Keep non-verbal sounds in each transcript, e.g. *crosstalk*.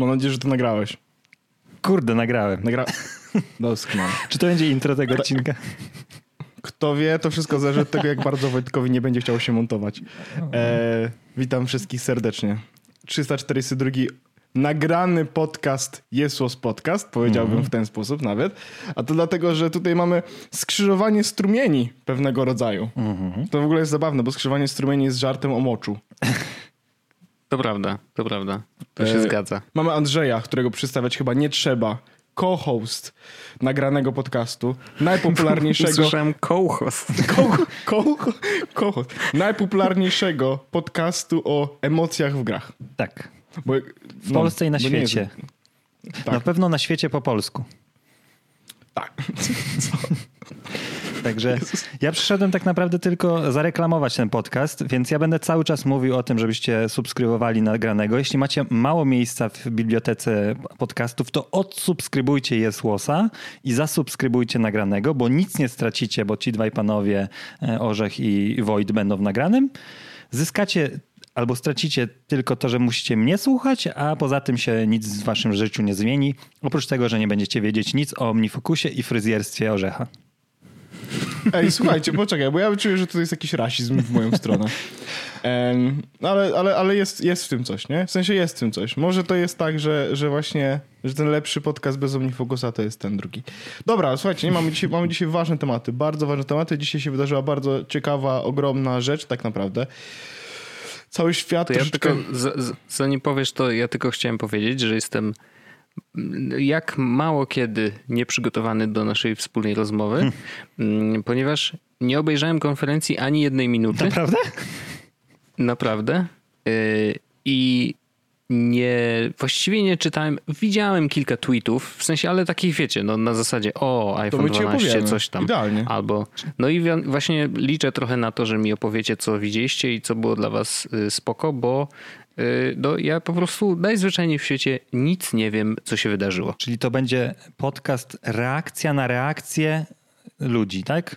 Mam nadzieję, że to nagrałeś. Kurde, nagrałem. Nagra... *laughs* Doskonale. Czy to będzie intro tego odcinka? Kto wie, to wszystko zależy od tego, jak bardzo Wojtkowi nie będzie chciał się montować. E, witam wszystkich serdecznie. 342 nagrany podcast Jesłos Podcast, powiedziałbym w ten sposób nawet. A to dlatego, że tutaj mamy skrzyżowanie strumieni pewnego rodzaju. To w ogóle jest zabawne, bo skrzyżowanie strumieni jest żartem o moczu. To prawda, to prawda. To się E, zgadza. Mamy Andrzeja, którego przedstawiać chyba nie trzeba. Co-host nagranego podcastu, najpopularniejszego *laughs* Słyszałem co-host. Kochot. Najpopularniejszego podcastu o emocjach w grach. Tak. Bo, W Polsce i na świecie. Tak. Na pewno na świecie po polsku. Tak. *laughs* Także ja przyszedłem tak naprawdę tylko zareklamować ten podcast, więc ja będę cały czas mówił o tym, żebyście subskrybowali nagranego. Jeśli macie mało miejsca w bibliotece podcastów, to odsubskrybujcie Jesłosa i zasubskrybujcie nagranego, bo nic nie stracicie, bo ci dwaj panowie, e, Orzech i Wojt będą w nagranym. Zyskacie albo stracicie tylko to, że musicie mnie słuchać, a poza tym się nic w waszym życiu nie zmieni, oprócz tego, że nie będziecie wiedzieć nic o omnifokusie i fryzjerstwie Orzecha. Ej, słuchajcie, poczekaj, bo ja czuję, że to jest jakiś rasizm w moją stronę. No ale ale, ale jest, jest w tym coś, nie? W sensie jest w tym coś. Może to jest tak, że, że właśnie, że ten lepszy podcast bez omnifokusa to jest ten drugi. Dobra, słuchajcie, nie, mamy, dzisiaj, mamy dzisiaj ważne tematy, bardzo ważne tematy. Dzisiaj się wydarzyła bardzo ciekawa, ogromna rzecz tak naprawdę. Cały świat To ja troszeczkę... tylko, z, z, zanim powiesz to, ja tylko chciałem powiedzieć, że jestem jak mało kiedy nieprzygotowany do naszej wspólnej rozmowy, mm, ponieważ nie obejrzałem konferencji ani jednej minuty. Naprawdę? Naprawdę. Yy, I nie, właściwie nie czytałem. Widziałem kilka tweetów, w sensie, ale takich wiecie, no na zasadzie o, iPhone my ci 12, opowiemy. coś tam. Idealnie. Albo, no i właśnie liczę trochę na to, że mi opowiecie, co widzieliście i co było dla was y, spoko, bo y, no, ja po prostu najzwyczajniej w świecie nic nie wiem, co się wydarzyło. Czyli to będzie podcast reakcja na reakcję ludzi, tak?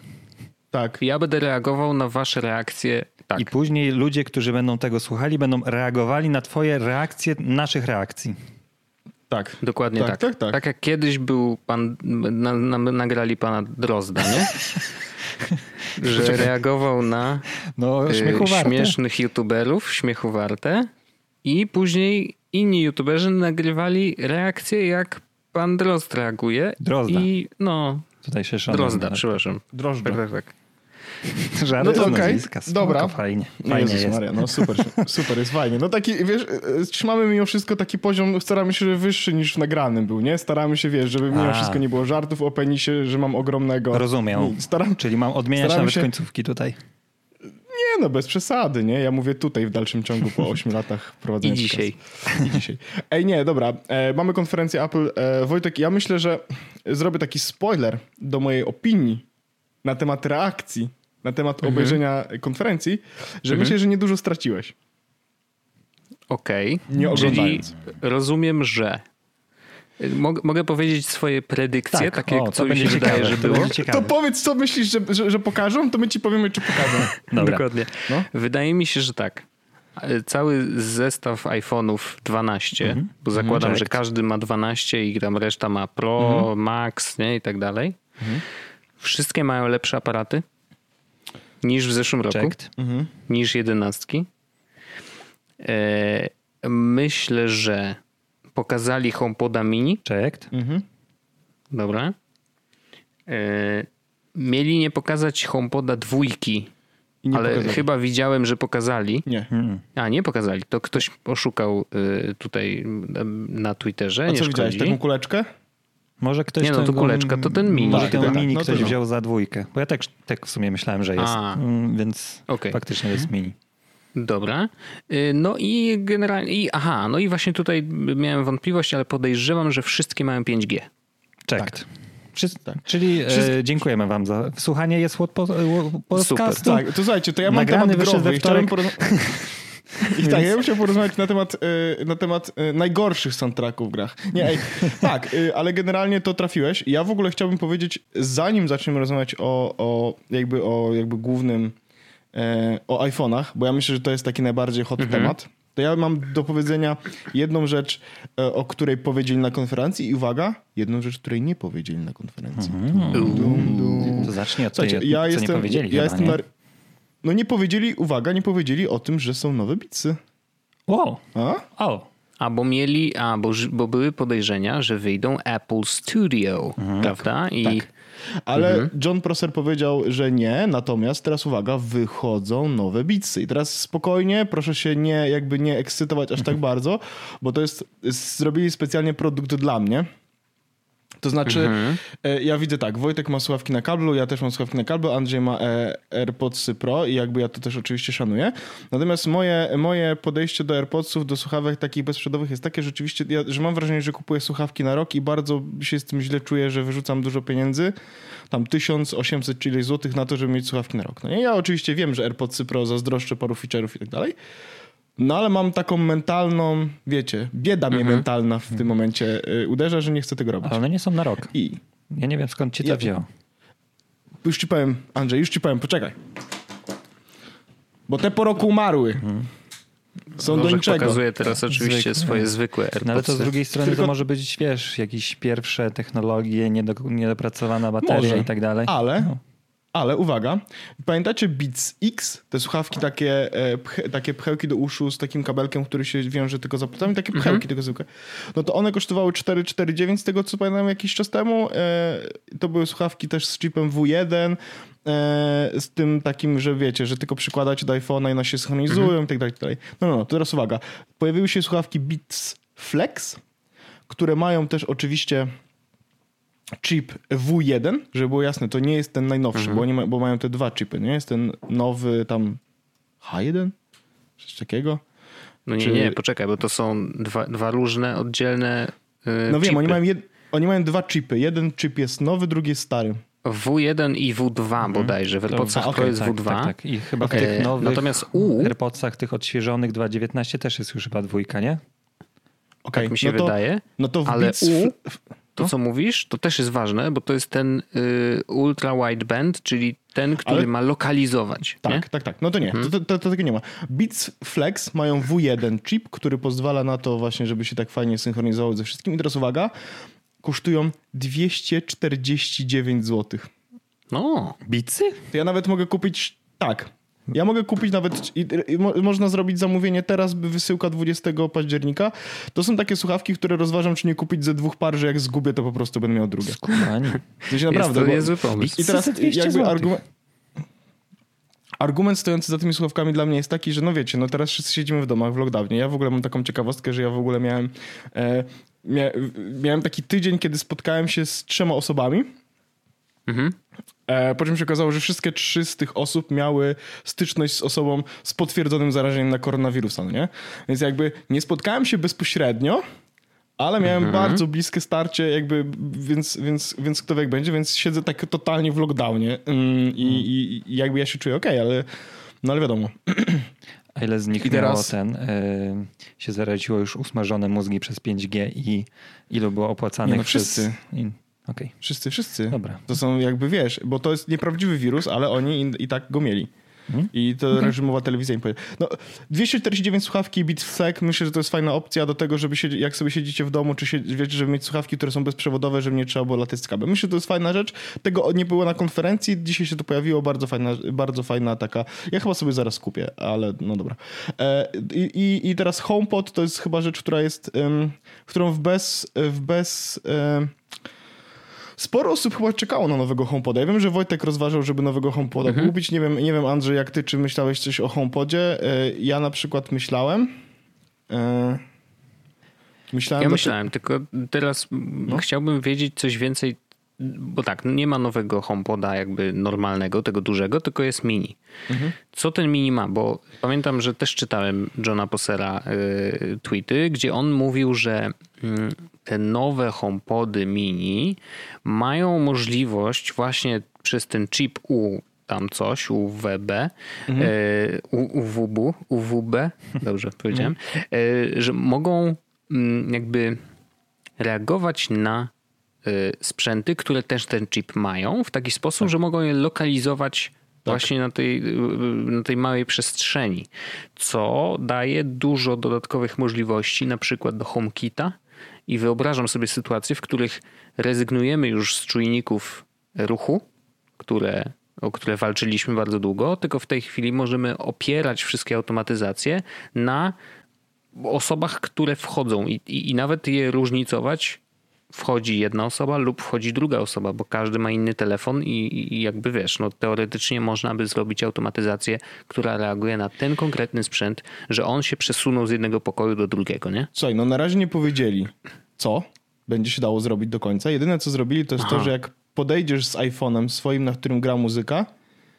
Tak. Ja będę reagował na wasze reakcje. Tak. I później ludzie, którzy będą tego słuchali, będą reagowali na twoje reakcje naszych reakcji. Tak. Dokładnie Tak, tak. tak, tak. Tak jak kiedyś był pan, na, na, nagrali pana Drozda, nie? *laughs* Że reagował na No, y, śmiechu warte. śmiesznych youtuberów, śmiechu warte. I później inni youtuberzy nagrywali reakcje, jak pan Drozd reaguje. Drozda. I no, Tutaj się szanuje. Drozda, przepraszam. Drożdże. Tak, tak, tak. *laughs* Żadne No to okej. Spoko, dobra. Fajnie, fajnie Jezus jest. Maria, no super, *laughs* super, jest fajnie. No taki, wiesz, e, trzymamy mimo wszystko taki poziom, staramy się, że wyższy niż w nagranym był, nie? Staramy się, wiesz, żeby mimo A. wszystko nie było żartów o penisie, że mam ogromnego. Rozumiem. Staram, Czyli mam odmieniać nawet się- końcówki tutaj. Nie no, bez przesady, nie? Ja mówię tutaj w dalszym ciągu po 8 latach *laughs* prowadzenia I dzisiaj. I dzisiaj. Ej, nie, dobra, e, mamy konferencję Apple. E, Wojtek, ja myślę, że zrobię taki spoiler do mojej opinii na temat reakcji, na temat Mhm. obejrzenia konferencji, że myślę, że niedużo straciłeś. Okej. Nie Czyli oglądając. rozumiem, że Mog, mogę powiedzieć swoje predykcje, Tak, takie, o, to co mi będzie się wydaje, ciekawe, że to było. To powiedz, co myślisz, że, że, że pokażą, to my ci powiemy, czy pokażą. *laughs* Dobra. Dokładnie. No. Wydaje mi się, że tak. E, Cały zestaw iPhone'ów 12, Mhm. bo zakładam, checked. że każdy ma 12 i tam reszta ma Pro, Mhm. Max nie, i tak dalej. Wszystkie mają lepsze aparaty niż w zeszłym roku, Checked. niż jedenastki. E, myślę, że pokazali HomePoda mini. Checked. Dobra. E, mieli nie pokazać HomePoda dwójki, ale pokazali. chyba widziałem, że pokazali. Nie. A, nie pokazali. To ktoś oszukał y, tutaj y, na Twitterze. A nie co widziałeś, szkodzi. taką kuleczkę? Może ktoś Nie, no to kuleczka, to ten mini. Może Tak, ten tak, mini no to ktoś no. wziął za dwójkę. Bo ja tak, tak w sumie myślałem, że jest. A. Mm, Więc Okej. faktycznie jest mini. Dobra. Y, No i generalnie, i, aha, no i właśnie tutaj miałem wątpliwość, ale podejrzewam, że wszystkie mają 5G. Checked. Wszyscy- Czyli e, dziękujemy wam za wysłuchanie jest po, po, podcastu. Tak, to słuchajcie, to ja mam Nagrany temat growy chciałem *laughs* I tak, ja bym chciał porozmawiać na temat, y, na temat y, najgorszych soundtracków w grach. Nie, ej, *laughs* tak, ale generalnie to trafiłeś. Ja w ogóle chciałbym powiedzieć, zanim zaczniemy rozmawiać o, o jakby o jakby głównym, e, o iPhone'ach, bo ja myślę, że to jest taki najbardziej hot temat, to ja mam do powiedzenia jedną rzecz, e, o której powiedzieli na konferencji i uwaga, jedną rzecz, której nie powiedzieli na konferencji. Dum, dum. To zacznij od tej, Słuchajcie, ja co jestem, nie powiedzieli ja chyba, jestem nie? na... No nie powiedzieli, uwaga, nie powiedzieli o tym, że są nowe bitsy. Wow. A? O. A bo mieli, a bo, bo były podejrzenia, że wyjdą Apple Studio, prawda? I tak. Ale John Prosser powiedział, że nie, natomiast teraz uwaga, wychodzą nowe bitsy. I teraz spokojnie, proszę się nie, jakby nie ekscytować aż tak bardzo, bo to jest, zrobili specjalnie produkt dla mnie. To znaczy, e, ja widzę tak, Wojtek ma słuchawki na kablu, ja też mam słuchawki na kablu, Andrzej ma e, AirPodsy Pro i jakby ja to też oczywiście szanuję. Natomiast moje, moje podejście do AirPodsów, do słuchawek takich bezprzewodowych jest takie, że rzeczywiście, ja, że mam wrażenie, że kupuję słuchawki na rok i bardzo się z tym źle czuję, że wyrzucam dużo pieniędzy, tam 1800 czy ileś złotych na to, żeby mieć słuchawki na rok. No nie? Ja oczywiście wiem, że AirPodsy Pro zazdroszczę paru feature'ów i tak dalej, no ale mam taką mentalną, wiecie, bieda mnie mentalna w tym momencie y, uderza, że nie chcę tego robić. Ale one nie są na rok. I Ja nie wiem skąd ci to Ja- wzięło. już ci powiem, Andrzej, już ci powiem, poczekaj. Bo te po roku umarły. Są do Bożek niczego. pokazuje teraz oczywiście Zwykłe. swoje zwykłe AirPodsy. No ale to z drugiej strony Tylko- to może być, wiesz, jakieś pierwsze technologie, niedo, niedopracowana bateria Może. i tak dalej. Ale, No. Ale uwaga, pamiętacie Beats X? Te słuchawki takie, e, pche, takie pchełki do uszu z takim kabelkiem, który się wiąże tylko za płotami, takie pchełki tylko zwykłe. No to one kosztowały 4,49 z tego co pamiętam jakiś czas temu. E, to były słuchawki też z chipem W1, e, z tym takim, że wiecie, że tylko przykładacie do iPhone'a i one się synchronizują i tak dalej, tak dalej. No, no, no, teraz uwaga. Pojawiły się słuchawki Beats Flex, które mają też oczywiście chip W1, żeby było jasne, to nie jest ten najnowszy, bo, oni ma, bo mają te dwa chipy, nie? Jest ten nowy tam H1? Coś takiego? No nie, Czy- nie, poczekaj, bo to są dwa, dwa różne, oddzielne yy, No wiem, chipy. oni mają, jed, oni mają dwa chipy. Jeden chip jest nowy, drugi jest stary. W1 i W2 bodajże. W AirPodsach to okej, jest tak, W2. tak, tak. I chyba w Okej. tych nowych Natomiast U- AirPodsach, tych odświeżonych 2.19 też jest już chyba dwójka, nie? Okej, Tak mi się no to, wydaje. No to w Ale Beats... U, to co mówisz, to też jest ważne, bo to jest ten y, ultra wideband, czyli ten, który Ale- ma lokalizować. Tak, nie? tak, tak. No to nie, to, to, to, to tego nie ma. Beats Flex mają W1 chip, który pozwala na to właśnie, żeby się tak fajnie synchronizowało ze wszystkim. I teraz uwaga, kosztują 249 zł. No, Bicy? To ja nawet mogę kupić tak. Ja mogę kupić nawet, i, i, mo, można zrobić zamówienie teraz, by wysyłka 20 października. To są takie słuchawki, które rozważam, czy nie kupić ze dwóch par, że jak zgubię, to po prostu będę miał drugie. Kumani. W sensie naprawdę. jest to niezły pomysł. I teraz Za 200 jakby argument... Argument stojący za tymi słuchawkami dla mnie jest taki, że no wiecie, no teraz wszyscy siedzimy w domach w lockdownie. Ja w ogóle mam taką ciekawostkę, że ja w ogóle miałem e, mia, miałem taki tydzień, kiedy spotkałem się z trzema osobami. Mhm. E, po czym się okazało, że wszystkie trzy z tych osób miały styczność z osobą z potwierdzonym zarażeniem na koronawirusa, no nie? Więc jakby nie spotkałem się bezpośrednio, ale miałem bardzo bliskie starcie, jakby, więc, więc, więc kto wie jak będzie, więc siedzę tak totalnie w lockdownie mm, i, i, i jakby ja się czuję okej, ale no ale wiadomo. A ile z nich I teraz- ten, y, się zaraziło już usmażone mózgi przez 5G i ilu było opłacanych Nie no, przez... wszyscy. i- Okej, Wszyscy, wszyscy. Dobra. To są jakby, wiesz, bo to jest nieprawdziwy wirus, ale oni i, i tak go mieli. Mhm. I to reżimowa telewizja im powie. No, 249 słuchawki Beatsec, myślę, że to jest fajna opcja do tego, żeby się, jak sobie siedzicie w domu, czy się, wiecie, żeby mieć słuchawki, które są bezprzewodowe, żeby nie trzeba było latać z kablem. Myślę, że to jest fajna rzecz. Tego nie było na konferencji, dzisiaj się to pojawiło, bardzo fajna, bardzo fajna taka. Ja chyba sobie zaraz kupię, ale no dobra. E, i, i, I teraz HomePod to jest chyba rzecz, która jest, ym, którą w bez, w bez ym, Sporo osób chyba czekało na nowego HomePoda. Ja wiem, że Wojtek rozważał, żeby nowego HomePoda Mhm. kupić. Nie wiem, nie wiem, Andrzej, jak ty, czy myślałeś coś o HomePodzie? E, Ja na przykład myślałem. E, Myślałem... Ja myślałem, tylko teraz No. chciałbym wiedzieć coś więcej bo tak, nie ma nowego HomePoda jakby normalnego, tego dużego, tylko jest mini. Mhm. Co ten mini ma? Bo pamiętam, że też czytałem Johna Possera y, tweety, gdzie on mówił, że y, te nowe HomePody mini mają możliwość właśnie przez ten chip U tam coś, UWB, mhm. y, UWB, UWB, dobrze *laughs* powiedziałem, y, że mogą mm, jakby reagować na y, sprzęty, które też ten chip mają w taki sposób, tak. że mogą je lokalizować tak. właśnie na tej, na tej małej przestrzeni, co daje dużo dodatkowych możliwości, na przykład do HomeKita i wyobrażam sobie sytuacje, w których rezygnujemy już z czujników ruchu, które, o które walczyliśmy bardzo długo, tylko w tej chwili możemy opierać wszystkie automatyzacje na osobach, które wchodzą i, i, i nawet je różnicować wchodzi jedna osoba lub wchodzi druga osoba, bo każdy ma inny telefon i, i, jakby wiesz, no teoretycznie można by zrobić automatyzację, która reaguje na ten konkretny sprzęt, że on się przesunął z jednego pokoju do drugiego, nie? Słuchaj, no na razie nie powiedzieli co będzie się dało zrobić do końca. Jedyne co zrobili to jest Aha. to, że jak podejdziesz z iPhone'em swoim, na którym gra muzyka,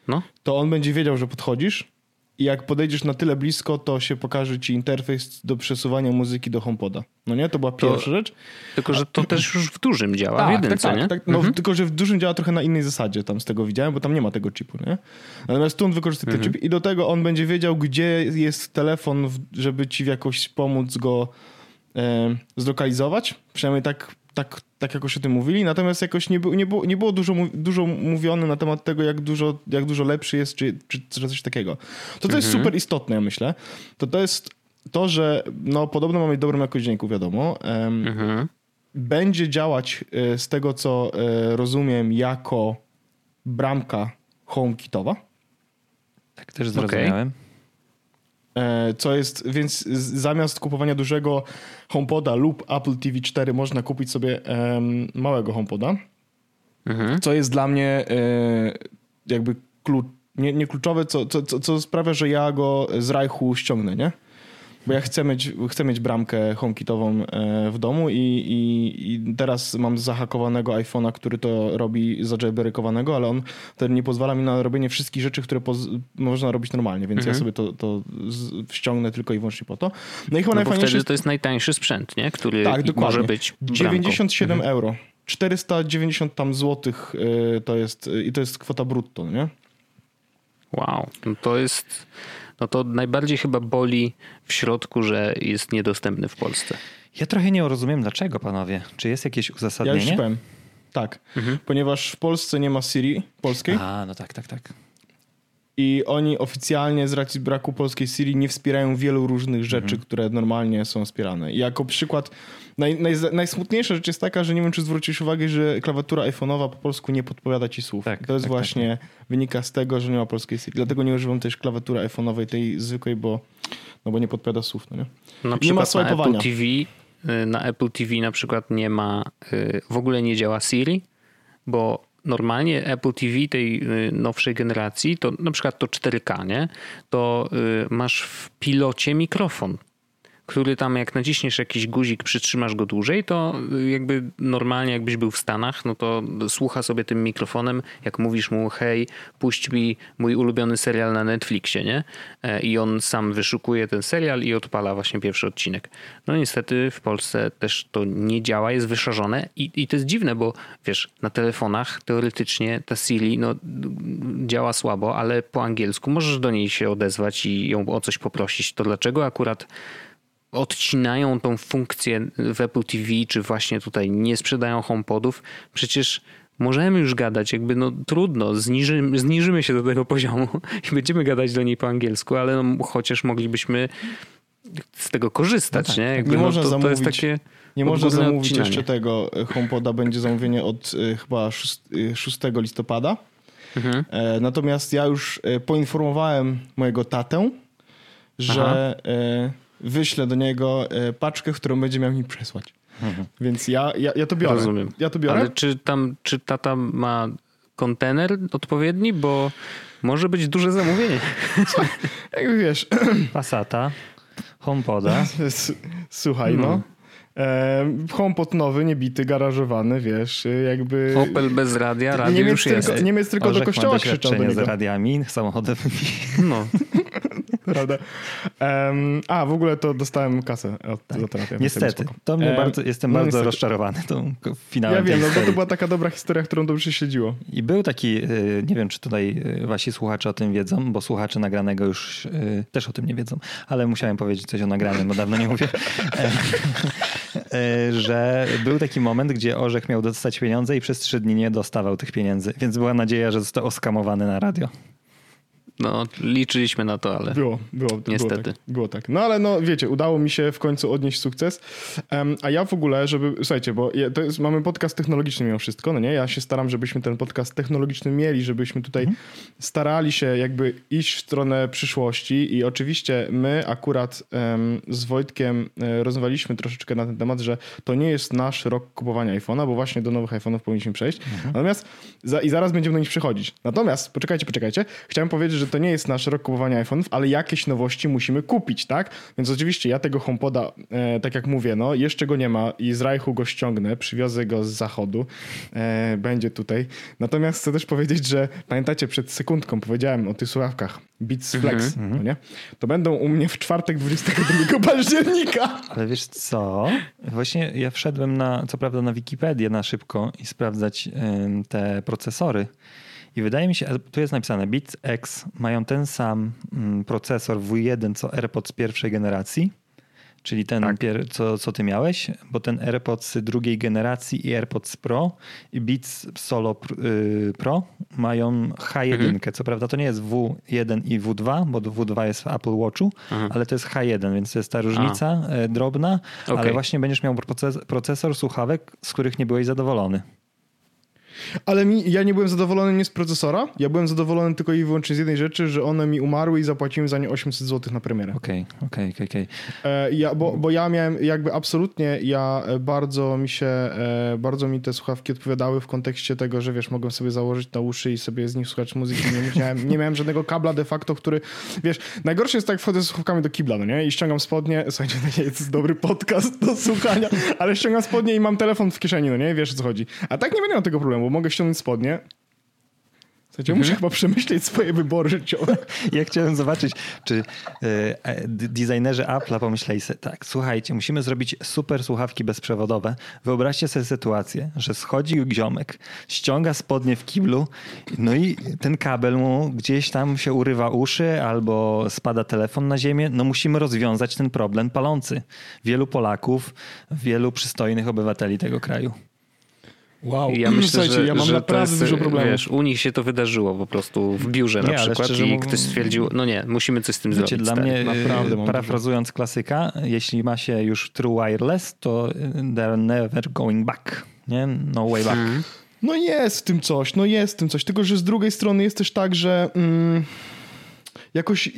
no. to on będzie wiedział, że podchodzisz i jak podejdziesz na tyle blisko, to się pokaże ci interfejs do przesuwania muzyki do HomePoda. No nie? To była pierwsza to, rzecz. Tylko, że to też już w dużym działa, tak, w jedynce, tak, nie? Tak, no, mhm. Tylko, że w dużym działa trochę na innej zasadzie, tam z tego widziałem, bo tam nie ma tego chipu, nie? Natomiast tu on wykorzystuje mhm. ten chip i do tego on będzie wiedział, gdzie jest telefon, żeby ci w jakoś pomóc go e, zlokalizować. Przynajmniej tak tak, tak jakoś o tym mówili, natomiast jakoś nie, nie, było, nie było dużo, dużo mówione na temat tego, jak dużo, jak dużo lepszy jest, czy, czy, czy coś takiego. To, mhm. jest super istotne, ja myślę, to to jest to, że no, podobno mamy dobrą jakość dźwięku, wiadomo. Um, mhm. Będzie działać e, z tego, co e, rozumiem, jako bramka HomeKitowa. Tak też zrozumiałem. Okay. E, co jest, więc zamiast kupowania dużego HomePoda lub Apple TV 4 można kupić sobie um, małego HomePoda, mhm. co jest dla mnie e, jakby klucz, nie, nie kluczowe, co, co, co, co sprawia, że ja go z Rajchu ściągnę, nie? Bo ja chcę mieć, chcę mieć bramkę HomeKitową e, w domu i, i, i teraz mam zahakowanego iPhone'a, który to robi zajailbreakowanego, ale on ten nie pozwala mi na robienie wszystkich rzeczy, które można robić normalnie, więc mhm. ja sobie to, to ściągnę tylko i wyłącznie po to. No i chyba no najfajniejsze... wtedy to jest najtańszy sprzęt, nie? Który tak, może być bramką. 97 mhm. euro. 490 tam złotych y, to jest i to jest kwota brutto, nie? Wow, no to jest no to najbardziej chyba boli w środku, że jest niedostępny w Polsce. Ja trochę nie rozumiem dlaczego, panowie. Czy jest jakieś uzasadnienie? Ja już powiem. Tak, mhm. ponieważ w Polsce nie ma Siri polskiej. A, no tak, tak, tak. I oni oficjalnie z racji braku polskiej Siri nie wspierają wielu różnych rzeczy, mhm. które normalnie są wspierane. I jako przykład Naj, naj, najsmutniejsza rzecz jest taka, że nie wiem, czy zwrócisz uwagę, że klawiatura iPhone'owa po polsku nie podpowiada ci słów. Tak, to jest tak, właśnie, tak, tak. wynika z tego, że nie ma polskiej Siri. Dlatego nie używam też klawiatury iPhone'owej, tej zwykłej, bo, no bo nie podpowiada słów. No nie? Na nie ma na Apple TV y, na Apple TV na przykład nie ma, y, w ogóle nie działa Siri, bo normalnie Apple TV tej y, nowszej generacji, to na przykład to 4K, nie? to masz w pilocie mikrofon który tam jak naciśniesz jakiś guzik, przytrzymasz go dłużej, to jakby normalnie jakbyś był w Stanach, no to słucha sobie tym mikrofonem, jak mówisz mu hej, puść mi mój ulubiony serial na Netflixie, nie? E, I on sam wyszukuje ten serial i odpala właśnie pierwszy odcinek. No niestety w Polsce też to nie działa, jest wyszarzone i, i to jest dziwne, bo wiesz, na telefonach teoretycznie ta Siri no, działa słabo, ale po angielsku możesz do niej się odezwać i ją o coś poprosić. To dlaczego akurat odcinają tą funkcję w Apple TV, czy właśnie tutaj nie sprzedają HomePodów, przecież możemy już gadać, jakby no trudno, zniżymy, zniżymy się do tego poziomu i będziemy gadać do niej po angielsku, ale no, chociaż moglibyśmy z tego korzystać, no tak, nie? Tak. Jakby nie no, można to, zamówić, to jest takie nie można zamówić odcinanie. jeszcze tego HomePoda, będzie zamówienie od y, chyba 6, 6 listopada. Mhm. E, natomiast ja już e, poinformowałem mojego tatę, że Aha wyślę do niego e, paczkę, którą będzie miał mi przesłać. Mhm. Więc ja, ja, ja to biorę. Rozumiem. Ja to biorę. Ale czy tam, czy tata ma kontener odpowiedni, bo może być duże zamówienie. *laughs* Jak wiesz. Passata, HomePoda. Słuchaj, no. no. E, HomePod nowy, niebity, garażowany, wiesz, jakby... Opel bez radia, radio Niemiec już tylko, jest. Niemiec tylko do Orzech ma kościoła krzyczał do doświadczenie z niego. radiami samochodowymi. No. *laughs* Prawda? Em, a, w ogóle to dostałem kasę od, za terapię. więc Niestety, to mnie bardzo, jestem no bardzo niestety. rozczarowany tą finałem Ja wiem, no bo to była taka dobra historia, którą dobrze śledziło. I był taki, y, nie wiem czy tutaj y, wasi słuchacze o tym wiedzą, bo słuchacze nagranego już y, też o tym nie wiedzą, ale musiałem powiedzieć coś o nagranym, bo dawno nie mówię, E, *laughs* e, że był taki moment, gdzie Orzech miał dostać pieniądze i przez trzy dni nie dostawał tych pieniędzy, więc była nadzieja, że został oskamowany na radio. No, liczyliśmy na to, ale Było, było. Niestety. Było tak, było tak. No ale no wiecie, udało mi się w końcu odnieść sukces. Em, a ja w ogóle, żeby, słuchajcie, bo to jest, mamy podcast technologiczny mimo wszystko, no nie? Ja się staram, żebyśmy ten podcast technologiczny mieli, żebyśmy tutaj starali się jakby iść w stronę przyszłości i oczywiście my akurat em, z Wojtkiem e, rozmawialiśmy troszeczkę na ten temat, że to nie jest nasz rok kupowania iPhone'a, bo właśnie do nowych iPhone'ów powinniśmy przejść. Natomiast za, i zaraz będziemy do nich przechodzić. Natomiast, poczekajcie, poczekajcie, chciałem powiedzieć, że to nie jest nasz rok kupowania iPhone'ów, ale jakieś nowości musimy kupić, tak? Więc oczywiście ja tego HomePoda, e, tak jak mówię, no jeszcze go nie ma i z Rajchu go ściągnę, przywiozę go z zachodu, e, będzie tutaj. Natomiast chcę też powiedzieć, że pamiętacie, przed sekundką powiedziałem o tych słuchawkach Beats Flex, no nie? To będą u mnie w czwartek 22 października. *laughs* Ale wiesz co? Właśnie ja wszedłem na, co prawda na Wikipedię na szybko i sprawdzać ym, te procesory. I wydaje mi się, a tu jest napisane, Beats X mają ten sam mm, procesor W1 co AirPods pierwszej generacji, czyli ten, Tak. pier, co, co ty miałeś, bo ten AirPods drugiej generacji i AirPods Pro i Beats Solo y, Pro mają H1. Co prawda to nie jest W1 i W2, bo W2 jest w Apple Watchu, ale to jest H1, więc to jest ta różnica e, drobna, ale Okej. właśnie będziesz miał proces, procesor słuchawek, z których nie byłeś zadowolony. Ale mi, ja nie byłem zadowolony nie z procesora, ja byłem zadowolony tylko i wyłącznie z jednej rzeczy, że one mi umarły i zapłaciłem za nie 800 zł na premierę. Okej, okej, okej, okej. E, ja, bo, bo ja miałem jakby absolutnie, ja e, bardzo mi się, e, bardzo mi te słuchawki odpowiadały w kontekście tego, że wiesz, mogłem sobie założyć na uszy i sobie z nich słuchać muzyki. Nie miałem, nie miałem żadnego kabla de facto, który, wiesz, najgorsze jest tak, wchodzę ze słuchawkami do kibla, no nie? I ściągam spodnie, słuchajcie, to nie jest dobry podcast do słuchania, ale ściągam spodnie i mam telefon w kieszeni, no nie? Wiesz o co chodzi. A tak nie będę miał tego problemu, bo mogę ściągnąć spodnie. Słuchajcie, muszę chyba przemyśleć swoje wybory życiowe. Ja chciałem zobaczyć, czy d- designerzy Apple'a pomyśleli sobie, tak, słuchajcie, musimy zrobić super słuchawki bezprzewodowe. Wyobraźcie sobie sytuację, że schodzi ziomek, ściąga spodnie w kiblu, no i ten kabel mu gdzieś tam się urywa uszy albo spada telefon na ziemię. No musimy rozwiązać ten problem palący. Wielu Polaków, wielu przystojnych obywateli tego kraju. Wow. ja myślę, Słuchajcie, że, ja mam że naprawdę jest, dużo problemów. Wiesz, u nich się to wydarzyło po prostu w biurze Nie, na przykład szczerze i mówiąc- ktoś stwierdził, no nie, musimy coś z tym Wiecie, zrobić. dla stary. mnie, Naprawdę mam e, parafrazując klasyka, jeśli ma się już true wireless, to e, they're never going back. Nie? No way back. Mhm. No jest w tym coś, no jest w tym coś. Tylko, że z drugiej strony jest też tak, że mm, jakoś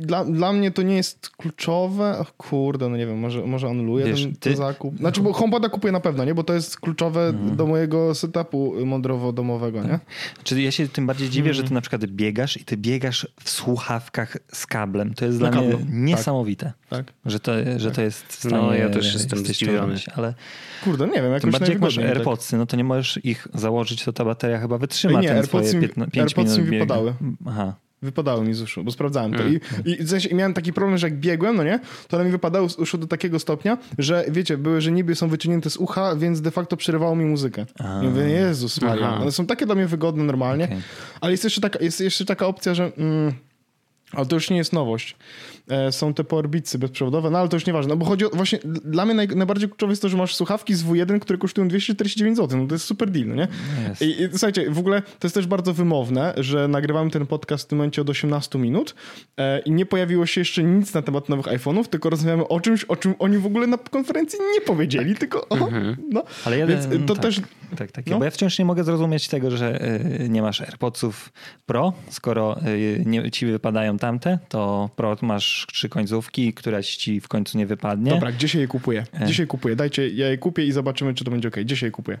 dla, dla mnie to nie jest kluczowe. Och, kurde, no nie wiem, może, może anuluję Wiesz, ten, ty- ten zakup. Znaczy, bo HomePoda kupuję na pewno, nie? Bo to jest kluczowe Mhm. do mojego setupu mądrowo-domowego, nie? Czyli ja się tym bardziej dziwię, Mhm. że ty na przykład biegasz i ty biegasz w słuchawkach z kablem. To jest Na dla mnie kablu, tak. niesamowite, Tak. że, to, że to jest No, ja też jestem zdziwiony. Ale Kurde, nie wiem, jakoś tym bardziej jak masz tak. AirPodsy, no to nie możesz ich założyć, to ta bateria chyba wytrzyma Ej, nie, ten AirPodsy swoje mi- 5 AirPodsy minut mi wypadały. Aha. Wypadały mi z uszu, bo sprawdzałem to. Mm. I, i, w sensie, i miałem taki problem, że jak biegłem, no nie, to one mi wypadały z uszu do takiego stopnia, że wiecie, były, że niby są wyciągnięte z ucha, więc de facto przerywało mi muzykę. I mówię, Jezus Maria. One są takie dla mnie wygodne normalnie, Okej. ale jest jeszcze taka, jest jeszcze taka opcja, że... Mm, ale to już nie jest nowość. E, są te powerbeatsy bezprzewodowe, no ale to już nieważne. No bo chodzi o, właśnie, dla mnie naj, najbardziej kluczowe jest to, że masz słuchawki z W1, które kosztują 249 zł. No to jest super deal, no nie? Jest. I, I słuchajcie, w ogóle to jest też bardzo wymowne, że nagrywamy ten podcast w tym momencie od 18 minut e, i nie pojawiło się jeszcze nic na temat nowych iPhone'ów, tylko rozmawiamy o czymś, o czym oni w ogóle na konferencji nie powiedzieli, tylko o, no. Ale ja- Więc to tak. też tak, takie. No. Bo ja wciąż nie mogę zrozumieć tego, że y, nie masz AirPodsów Pro, skoro y, nie, ci wypadają tamte, to Pro masz trzy końcówki, któraś ci w końcu nie wypadnie. Dobra, gdzie się je kupuje? E. Dzisiaj kupuję. Dajcie, ja je kupię i zobaczymy, czy to będzie ok. Gdzie się je kupuje?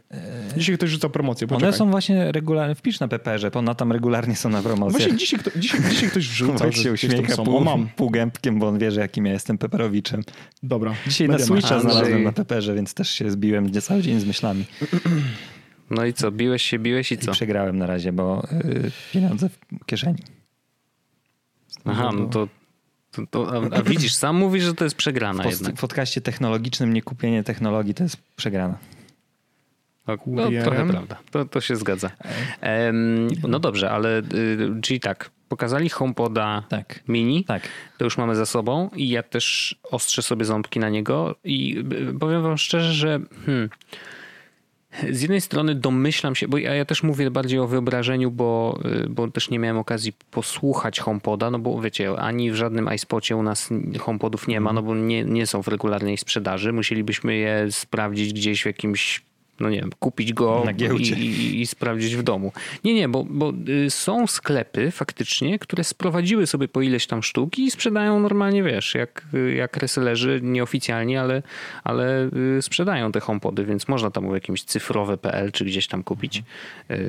Dzisiaj ktoś rzuca promocję, poczekaj. One są właśnie regularnie, wpisz na Peperze, bo one tam regularnie są na promocji. Właśnie dzisiaj, kto, dzisiaj, dzisiaj ktoś *laughs* wrzucał, Wojtek że się uśmiecha są. pół, O, mam. półgębkiem, bo on wie, że jakim ja jestem Peperowiczem. Dobra. Dzisiaj na. Switcha Andrzej. znalazłem na Peperze, więc też się zbiłem nie cały dzień z myślami. No i co, biłeś się, biłeś i I co? przegrałem na razie, bo y, pieniądze w kieszeni. Aha, no to, to, to a, a widzisz, sam mówisz, że to jest W przegrana post- jednak. w podcaście technologicznym nie kupienie technologii to jest przegrana. No, Kurierem? trochę prawda. To, to się zgadza. Em, no dobrze, ale y, czyli tak, pokazali HomePoda Tak. mini, Tak. to już mamy za sobą i ja też ostrzę sobie ząbki na niego i y, powiem wam szczerze, że hmm, z jednej strony domyślam się, bo ja, ja też mówię bardziej o wyobrażeniu, bo, y, bo też nie miałem okazji posłuchać HomePoda, no bo wiecie, ani w żadnym iSpocie u nas HomePodów nie ma, no bo nie, nie są w regularnej sprzedaży. Musielibyśmy je sprawdzić gdzieś w jakimś no nie wiem, kupić go i, i, i sprawdzić w domu. Nie, nie, bo, bo y, są sklepy faktycznie, które sprowadziły sobie po ileś tam sztuki i sprzedają normalnie, wiesz, jak, y, jak resellerzy, nieoficjalnie, ale, ale y, sprzedają te HomePody, więc można tam w jakimś cyfrowe.pl czy gdzieś tam kupić.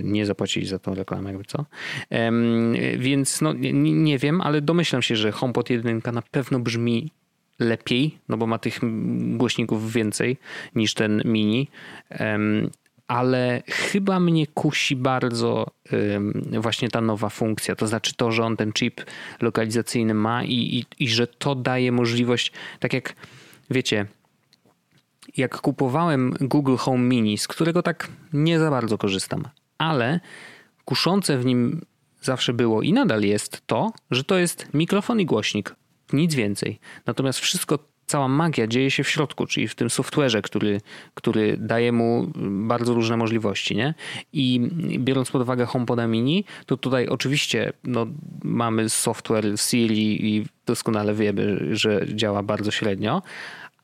Nie zapłacili za tą reklamę, jakby co. Więc no, nie, nie wiem, ale domyślam się, że HomePod 1 na pewno brzmi lepiej, no bo ma tych głośników więcej niż ten mini. Ale chyba mnie kusi bardzo właśnie ta nowa funkcja. To znaczy to, że on ten chip lokalizacyjny ma i, i, i że to daje możliwość, tak jak wiecie, jak kupowałem Google Home Mini, z którego tak nie za bardzo korzystam, ale kuszące w nim zawsze było i nadal jest to, że to jest mikrofon i głośnik. Nic więcej. Natomiast wszystko, cała magia dzieje się w środku, czyli w tym software'ze, który, który daje mu bardzo różne możliwości. Nie? I biorąc pod uwagę HomePoda Mini, to tutaj oczywiście no, mamy software Siri i doskonale wiemy, że działa bardzo średnio,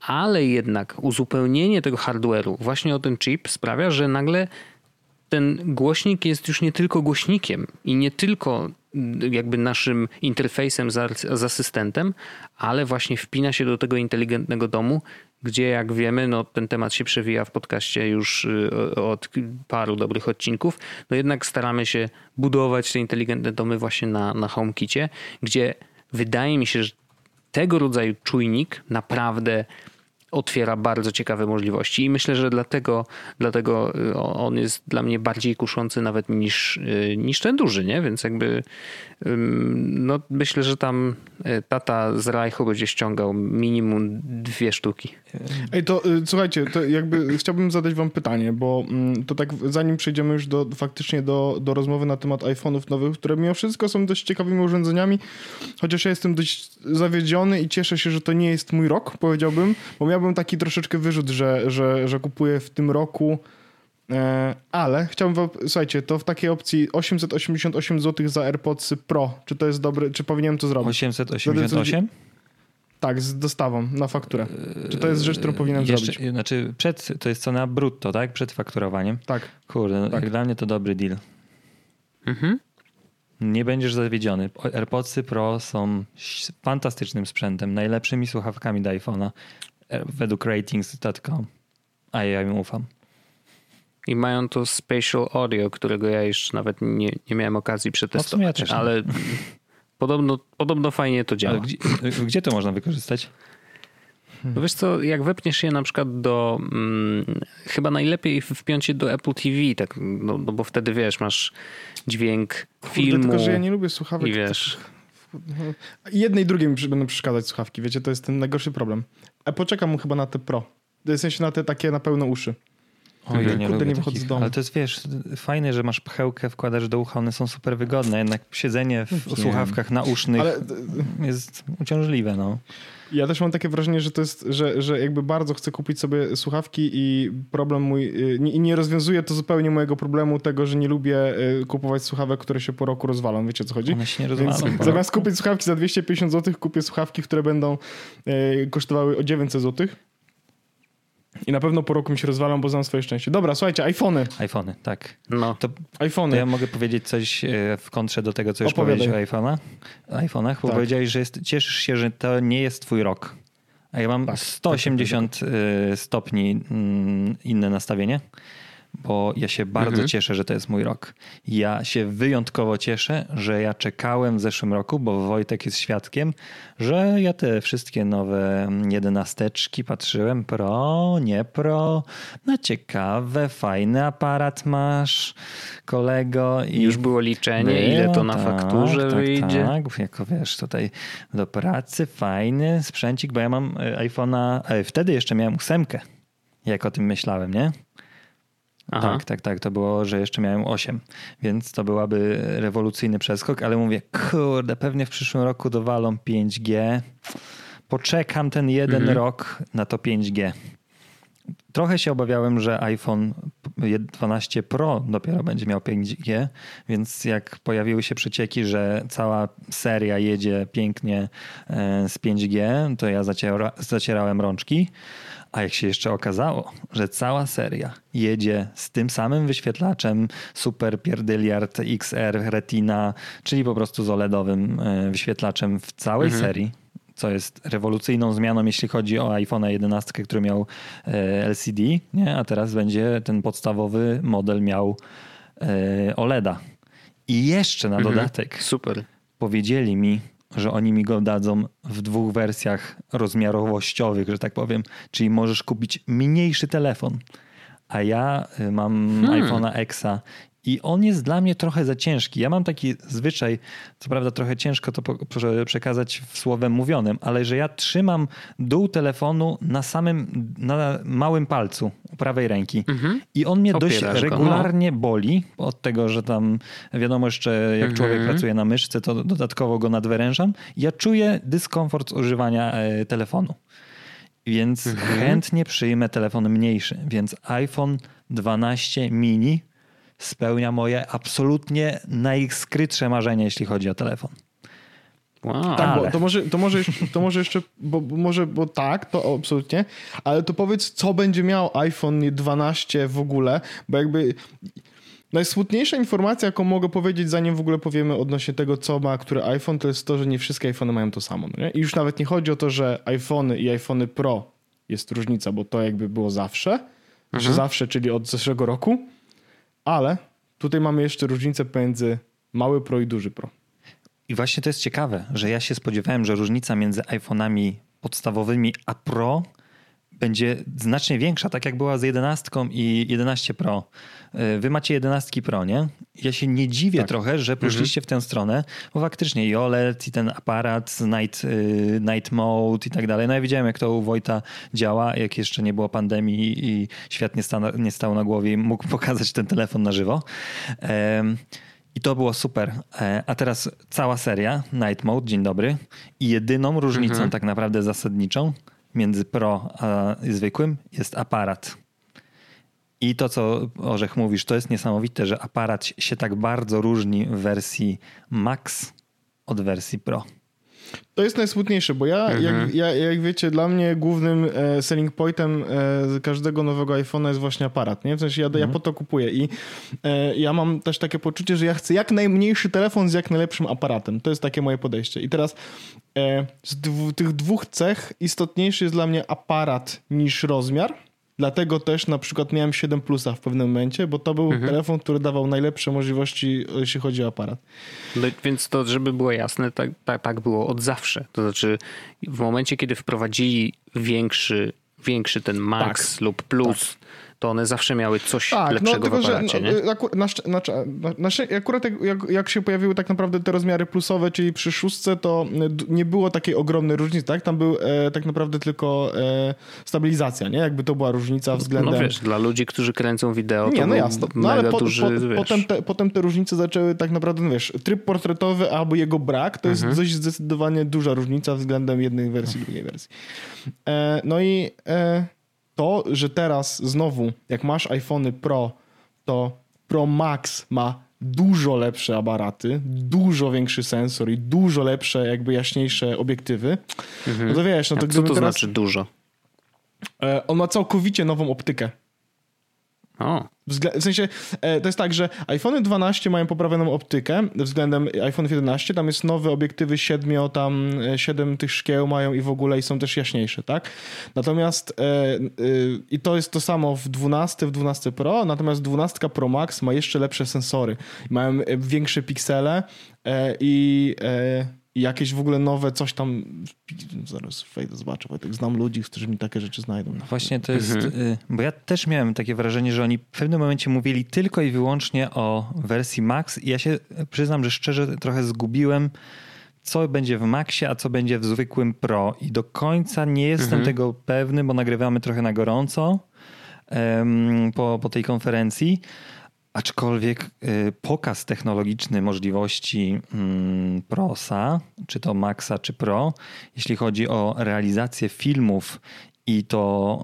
ale jednak uzupełnienie tego hardware'u właśnie o ten chip sprawia, że nagle ten głośnik jest już nie tylko głośnikiem i nie tylko jakby naszym interfejsem z, asystentem, ale właśnie wpina się do tego inteligentnego domu, gdzie jak wiemy, no ten temat się przewija w podcaście już y, od paru dobrych odcinków, no jednak staramy się budować te inteligentne domy właśnie na, na HomeKicie, gdzie wydaje mi się, że tego rodzaju czujnik naprawdę otwiera bardzo ciekawe możliwości i myślę, że dlatego, dlatego y, on jest dla mnie bardziej kuszący nawet niż, y, niż ten duży, nie? Więc jakby no myślę, że tam y, tata z Rajchu będzie ściągał minimum dwie sztuki. Ej, to y, słuchajcie, to jakby chciałbym zadać wam pytanie, bo mm, to tak zanim przejdziemy już do, faktycznie do, do rozmowy na temat iPhone'ów nowych, które mimo wszystko są dość ciekawymi urządzeniami, chociaż ja jestem dość zawiedziony i cieszę się, że to nie jest mój rok, powiedziałbym, bo miałbym taki troszeczkę wyrzut, że, że, że kupuję w tym roku E, ale chciałbym wam, słuchajcie, to w takiej opcji 888 zł za AirPods Pro, czy to jest dobre, czy powinienem to zrobić? 888? Tak, z dostawą na fakturę. Czy to jest rzecz, którą powinienem Jeszcze, zrobić? Znaczy, przed, to jest cena brutto, tak? Przed fakturowaniem. Tak. Kurde, no, Tak. dla mnie to dobry deal. Mhm. Nie będziesz zawiedziony. AirPodsy Pro są fantastycznym sprzętem, najlepszymi słuchawkami do iPhone'a e, według ratings.com. A ja im ufam. I mają to spatial audio, którego ja jeszcze nawet nie, nie miałem okazji przetestować, ja też nie. ale *laughs* podobno, podobno fajnie to działa. Ale gdzie, *clears throat* gdzie to można wykorzystać? No wiesz co, jak wepniesz je na przykład do, mm, chyba najlepiej wpiąć je do Apple TV, tak, no, no bo wtedy wiesz, masz dźwięk Kurde, filmu tylko, że ja nie lubię słuchawek. i wiesz, Jednej i drugiej mi będą przeszkadzać słuchawki, wiecie, to jest ten najgorszy problem. A poczekam mu chyba na te Pro. W sensie na te takie na pełne uszy. O, ja nie lubię nie wychodzę z domu. Ale to jest, wiesz, fajne, że masz pchełkę, wkładasz do ucha, one są super wygodne, jednak siedzenie w słuchawkach nausznych Ale jest uciążliwe, no. ja też mam takie wrażenie, że to jest, że, że jakby bardzo chcę kupić sobie słuchawki i problem mój, y, nie, i nie rozwiązuje to zupełnie mojego problemu tego, że nie lubię y, kupować słuchawek, które się po roku rozwalą. Wiecie o co chodzi? One się nie rozwalą. zamiast kupić słuchawki za 250 zł, kupię słuchawki, które będą y, kosztowały o 900 zł. I na pewno po roku mi się rozwalą, bo znam swoje szczęście. Dobra, słuchajcie, iPhony. iPhony, tak. No. To, iPhony. to ja mogę powiedzieć coś e, w kontrze do tego, co już Opowiadaj. powiedziałeś o iPhone'ach, iPhone'ach bo Tak. powiedziałeś, że jest, cieszysz się, że to nie jest twój rok. A ja mam Tak, 180 e, stopni mm, inne nastawienie, bo ja się bardzo Mhm. cieszę, że to jest mój rok. Ja się wyjątkowo cieszę, że ja czekałem w zeszłym roku, bo Wojtek jest świadkiem, że ja te wszystkie nowe jedenasteczki patrzyłem, pro, nie pro, no ciekawe, fajny aparat masz, kolego. I Już było liczenie, ile to na tak, fakturze tak, wyjdzie. Tak, jako wiesz, tutaj do pracy fajny sprzęcik, bo ja mam e, iPhone'a, e, wtedy jeszcze miałem ósemkę, jak o tym myślałem, nie? Aha. Tak, tak, tak. To było, że jeszcze miałem 8, więc to byłaby rewolucyjny przeskok, ale mówię, kurde, pewnie w przyszłym roku dowalą 5G. Poczekam ten jeden Mhm. rok na to 5G. Trochę się obawiałem, że iPhone 12 Pro dopiero będzie miał 5G, więc jak pojawiły się przecieki, że cała seria jedzie pięknie e, z 5G, to ja zaciera, zacierałem rączki. A jak się jeszcze okazało, że cała seria jedzie z tym samym wyświetlaczem Super Pierdyliard XR Retina, czyli po prostu z OLEDowym e, wyświetlaczem w całej serii, co jest rewolucyjną zmianą, jeśli chodzi o iPhone 11, który miał e, LCD, nie? a teraz będzie ten podstawowy model miał e, OLEDa. I jeszcze na dodatek Super. powiedzieli mi, że oni mi go dadzą w dwóch wersjach rozmiarowościowych, że tak powiem. Czyli możesz kupić mniejszy telefon. A ja y, mam Hmm. iPhone'a Exa i on jest dla mnie trochę za ciężki. Ja mam taki zwyczaj, co prawda trochę ciężko to przekazać w słowem mówionym, ale że ja trzymam dół telefonu na samym, na małym palcu u prawej ręki i on mnie dość Opierasz go, no. regularnie boli od tego, że tam wiadomo jeszcze jak człowiek pracuje na myszce, to dodatkowo go nadwyrężam. Ja czuję dyskomfort z używania e, telefonu. Więc chętnie przyjmę telefon mniejszy. Więc iPhone 12 mini spełnia moje absolutnie najskrytsze marzenie, jeśli chodzi o telefon. Wow. Tak, Ale. bo to może, to może, jeszcze- to może jeszcze, bo, bo może, bo tak, to absolutnie, ale to powiedz, co będzie miał iPhone 12 w ogóle, bo jakby najsmutniejsza informacja, jaką mogę powiedzieć, zanim w ogóle powiemy odnośnie tego, co ma który iPhone, to jest to, że nie wszystkie iPhony mają to samo. No nie? I już nawet nie chodzi o to, że iPhony i iPhony Pro jest różnica, bo to jakby było zawsze, że zawsze, czyli od zeszłego roku, ale tutaj mamy jeszcze różnicę pomiędzy mały Pro i duży Pro. I właśnie to jest ciekawe, że ja się spodziewałem, że różnica między iPhone'ami podstawowymi a Pro będzie znacznie większa, tak jak była z 11 i 11 Pro. Yy, Wy macie 11 Pro, nie? Ja się nie dziwię Tak. trochę, że poszliście w tę stronę, bo faktycznie i OLED, i ten aparat, night, yy, night mode i tak dalej. No ja widziałem, jak to u Wojta działa, jak jeszcze nie było pandemii i świat nie, sta, nie stał na głowie i mógł *laughs* pokazać ten telefon na żywo. Em, i to było super. E, A teraz cała seria Night Mode, dzień dobry. I jedyną różnicą tak naprawdę zasadniczą między Pro a zwykłym jest aparat. I to, co Orzech mówisz, to jest niesamowite, że aparat się tak bardzo różni w wersji Max od wersji Pro. To jest najsmutniejsze, bo ja, jak, ja, jak wiecie, dla mnie głównym e, selling pointem e, każdego nowego iPhone'a jest właśnie aparat, nie? W sensie ja, ja po to kupuję i e, ja mam też takie poczucie, że ja chcę jak najmniejszy telefon z jak najlepszym aparatem. To jest takie moje podejście. I teraz e, z dwu, tych dwóch cech istotniejszy jest dla mnie aparat niż rozmiar. Dlatego też na przykład miałem 7 plusa w pewnym momencie, bo to był telefon, który dawał najlepsze możliwości, jeśli chodzi o aparat. No, więc to, żeby było jasne, tak, tak, tak było od zawsze. To znaczy, w momencie, kiedy wprowadzili większy, większy ten Max Tak. lub Plus, to one zawsze miały coś Tak, no lepszego tylko, w że aparacie, no, nie? akur, na, na, na, akurat jak, jak, jak się pojawiły tak naprawdę te rozmiary plusowe, czyli przy szóstce, to d- nie było takiej ogromnej różnicy, tak? Tam był e, tak naprawdę tylko e, stabilizacja, nie? Jakby to była różnica względem... No wiesz, dla ludzi, którzy kręcą wideo, to Nie, no był jasne. No, ale po, duży, po, potem, te, potem te różnice zaczęły tak naprawdę, no wiesz, tryb portretowy albo jego brak, to Mhm. jest dość zdecydowanie duża różnica względem jednej wersji, drugiej wersji. E, no i e, to, że teraz znowu, jak masz iPhony Pro, to Pro Max ma dużo lepsze aparaty, dużo większy sensor i dużo lepsze, jakby jaśniejsze obiektywy, no to wiesz, no to A co to teraz... znaczy dużo? E, on ma całkowicie nową optykę. O. W sensie, e, to jest tak, że iPhone 12 mają poprawioną optykę względem iPhone 11. Tam jest nowe obiektywy 7, tam 7 e, tych szkieł mają i w ogóle i są też jaśniejsze, tak? Natomiast e, i to jest to samo w 12, w 12 Pro, natomiast 12 Pro Max ma jeszcze lepsze sensory. Mają większe piksele i i jakieś w ogóle nowe coś tam. Zaraz wejdę, zobaczę, bo tak znam ludzi, którzy mi takie rzeczy znajdą. No właśnie to jest, mhm. Y, bo ja też miałem takie wrażenie, że oni w pewnym momencie mówili tylko i wyłącznie o wersji Max i ja się przyznam, że szczerze trochę zgubiłem, co będzie w Maxie, a co będzie w zwykłym Pro i do końca nie jestem mhm. tego pewny, bo nagrywamy trochę na gorąco um, po, po tej konferencji. Aczkolwiek y, pokaz technologiczny możliwości mm, Prosa, czy to Maxa, czy Pro, jeśli chodzi o realizację filmów i to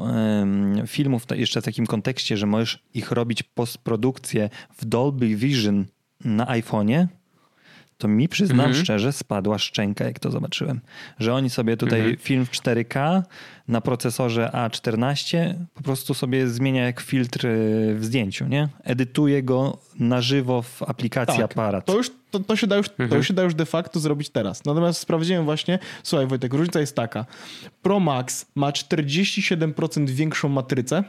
filmów jeszcze w takim kontekście, że możesz ich robić postprodukcję w Dolby Vision na iPhone'ie, to mi przyznam mhm. szczerze, spadła szczęka, jak to zobaczyłem. Że oni sobie tutaj mhm. film w 4K na procesorze A14 po prostu sobie zmienia jak filtr w zdjęciu, nie? Edytuje go na żywo w aplikacji tak, aparat. To już, to, to, się da już, mhm. to już się da już de facto zrobić teraz. Natomiast sprawdziłem właśnie, słuchaj Wojtek, różnica jest taka. Pro Max ma 47% większą matrycę.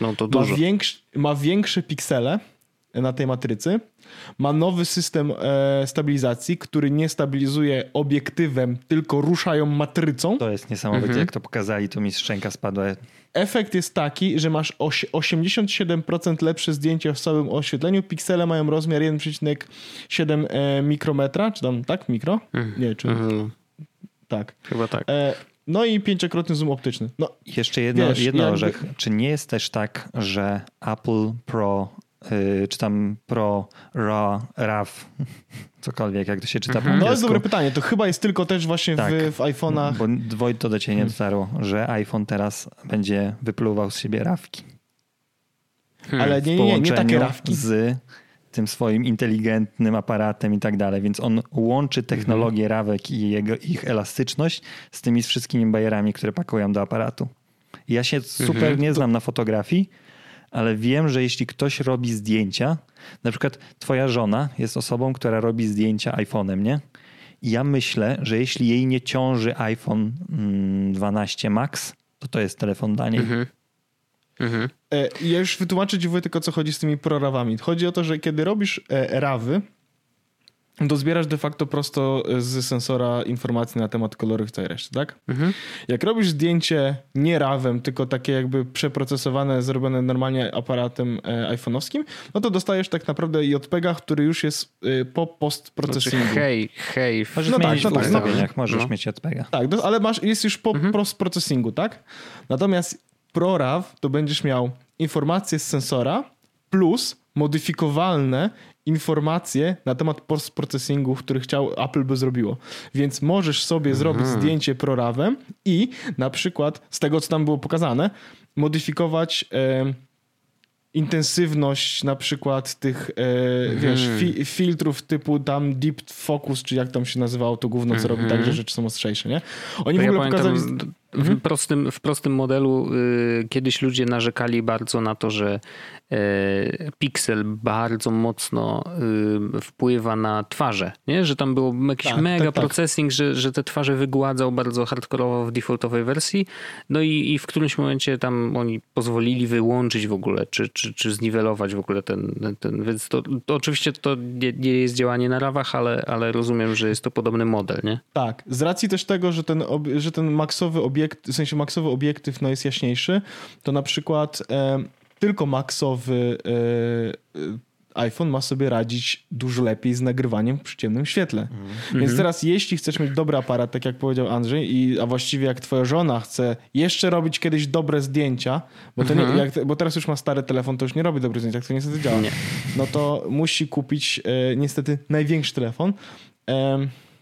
No to dużo. Ma, większ, ma większe piksele na tej matrycy. Ma nowy system e, stabilizacji, który nie stabilizuje obiektywem, tylko ruszają matrycą. To jest niesamowite, mhm. jak to pokazali, to mi szczęka spadła. Efekt jest taki, że masz 87% lepsze zdjęcie w całym oświetleniu. Piksele mają rozmiar 1,7 e, mikrometra, czy tam, tak? Mikro? Mhm. Nie, czy... Mhm. Tak. Chyba tak. E, no i pięciokrotny zoom optyczny. No, Jeszcze jedno, wiesz, jedno jakby... orzech. Czy nie jest też tak, że Apple Pro czy tam Pro, RAW, RAW, *laughs* cokolwiek, jak to się czyta mhm. No jest dobre pytanie, to chyba jest tylko też właśnie tak, w, w iPhone'ach. Bo Wojt to do ciebie nie hmm. dotarło, że iPhone teraz będzie wypluwał z siebie rawki. Hmm. Ale nie, nie, nie, nie takie rawki. z tym swoim inteligentnym aparatem i tak dalej, więc on łączy technologię mhm. rawek i jego, ich elastyczność z tymi wszystkimi bajerami, które pakują do aparatu. Ja się super mhm. nie znam na fotografii, ale wiem, że jeśli ktoś robi zdjęcia, na przykład twoja żona jest osobą, która robi zdjęcia iPhone'em, nie? I ja myślę, że jeśli jej nie ciąży iPhone 12 mm, Max, to to jest telefon dla niej. Mhm. Mhm. E, ja już wytłumaczę ci tylko, co chodzi z tymi prorawami. Chodzi o to, że kiedy robisz e, rawy, to zbierasz de facto prosto z sensora informacje na temat kolorów i całej reszty, tak? Mhm. Jak robisz zdjęcie nie rawem, tylko takie jakby przeprocesowane, zrobione normalnie aparatem e, iPhone'owskim, no to dostajesz tak naprawdę JPEGa, który już jest e, po postprocesingu. Znaczy, hej, hej. Możesz no mieć tak, no w ustawieniach, tak, no. możesz no. mieć JPEGa. Tak, ale masz, jest już po mhm. postprocesingu, tak? Natomiast ProRAW to będziesz miał informacje z sensora plus modyfikowalne informacje na temat post-processingu, który chciał Apple by zrobiło. Więc możesz sobie mhm. zrobić zdjęcie prorawem i na przykład z tego, co tam było pokazane, modyfikować e, intensywność na przykład tych, e, mhm. wiesz, fi, filtrów typu tam deep focus, czy jak tam się nazywało to gówno, co mhm. robi tak, że rzeczy są ostrzejsze, nie? Oni to w ogóle ja pokazali... W, mhm. prostym, w prostym modelu y, kiedyś ludzie narzekali bardzo na to, że E, Pixel bardzo mocno y, wpływa na twarze, nie? że tam było jakiś tak, mega tak, tak. processing, Że, że te twarze wygładzał bardzo hardkorowo w defaultowej wersji, no i, i w którymś momencie tam oni pozwolili wyłączyć w ogóle, czy, czy, czy zniwelować w ogóle ten, ten więc to, to oczywiście to nie, nie, jest działanie na rawach, ale, ale rozumiem, że jest to podobny model, nie? Tak, z racji też tego, że ten, że ten maksowy obiekt, w sensie maksowy obiektyw no jest jaśniejszy, to na przykład e, tylko maksowy e, iPhone ma sobie radzić dużo lepiej z nagrywaniem w ciemnym świetle. Mm. Więc mhm. teraz jeśli chcesz mieć dobry aparat, tak jak powiedział Andrzej, i, a właściwie jak twoja żona chce jeszcze robić kiedyś dobre zdjęcia, bo, to nie, mhm. jak, bo teraz już ma stary telefon, to już nie robi dobrych zdjęć, jak to niestety działa. Nie. No to musi kupić e, niestety największy telefon. E,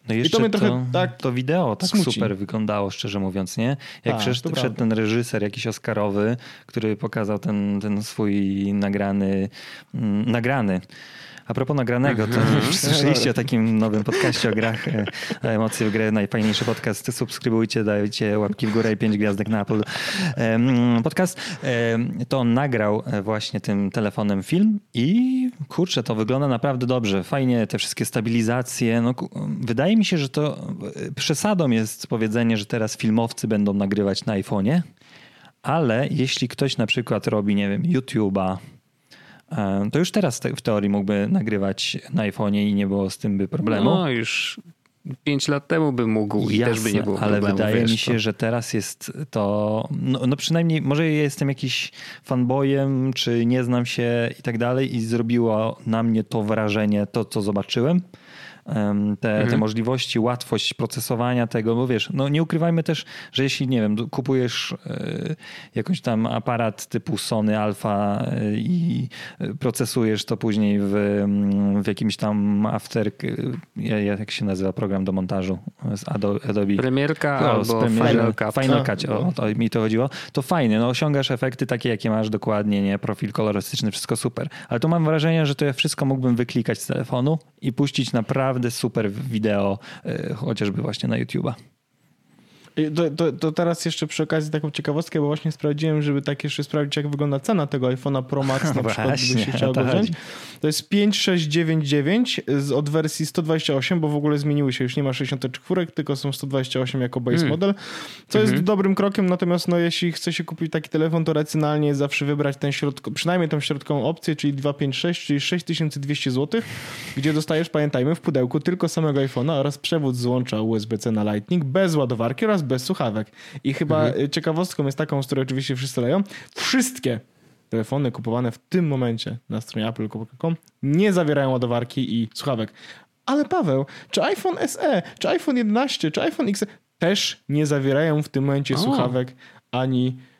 No jeszcze I to mnie trochę to, tak to wideo tak smuci. super wyglądało, szczerze mówiąc, nie? Jak Tak, prawda. ten reżyser jakiś Oscarowy, który pokazał ten, ten swój nagrany, mm, nagrany. A propos nagranego, to Mhm. *laughs* słyszeliście o takim nowym podcaście o grach e, Emocje w grę, najfajniejszy podcast. Subskrybujcie, dajcie łapki w górę i pięć gwiazdek na Apple podcast. To on nagrał e, właśnie tym telefonem film i kurczę, to wygląda naprawdę dobrze. Fajnie te wszystkie stabilizacje. No, wydaje mi się, że to e, przesadą jest powiedzenie, że teraz filmowcy będą nagrywać na iPhone'ie, ale jeśli ktoś na przykład robi, nie wiem, YouTube'a, e, to już teraz te- w teorii mógłby nagrywać na iPhone'ie i nie było z tym by problemu. No już pięć lat temu by mógł i też by nie było ale problemu. wydaje wiesz, mi się, to- że teraz jest to, no, no przynajmniej może ja jestem jakiś fanboyem, czy nie znam się i tak dalej i zrobiło na mnie to wrażenie, to co zobaczyłem. Te, Mhm. te możliwości, łatwość procesowania tego, bo wiesz, no nie ukrywajmy też, że jeśli, nie wiem, kupujesz e, jakąś tam aparat typu Sony Alpha e, i e, procesujesz to później w, mm, w jakimś tam After, ja- ja- jak się nazywa program do montażu z Ado- Adobe. Premierka O, z albo Premiere- Final Cut. Final Cut, o, no. to mi to chodziło. To fajnie, no osiągasz efekty takie, jakie masz dokładnie, nie? Profil kolorystyczny, wszystko super. Ale tu mam wrażenie, że to ja wszystko mógłbym wyklikać z telefonu i puścić naprawdę super wideo, e, chociażby właśnie na YouTube'a. To, to, to teraz jeszcze przy okazji taką ciekawostkę, bo właśnie sprawdziłem, żeby tak jeszcze sprawdzić, jak wygląda cena tego iPhone'a Pro Max na przykład, Właśnie, gdybyś się chciał go wziąć. To jest 5699 z, od wersji 128, bo w ogóle zmieniły się, już nie ma 64, tylko są 128 jako base Mm. model, co jest dobrym krokiem, natomiast no, jeśli chce się kupić taki telefon, to racjonalnie jest zawsze wybrać ten środko, przynajmniej tą środkową opcję, czyli 256, czyli 6200 zł, gdzie dostajesz, pamiętajmy, w pudełku tylko samego iPhone'a oraz przewód z łącza USB-C na Lightning, bez ładowarki oraz bez słuchawek. I chyba y, ciekawostką jest taką, z której oczywiście wszyscy leją, wszystkie telefony kupowane w tym momencie na stronie apple.com nie zawierają ładowarki i słuchawek. Ale Paweł, czy iPhone SE, czy iPhone 11, czy iPhone X też nie zawierają w tym momencie O. słuchawek ani, e,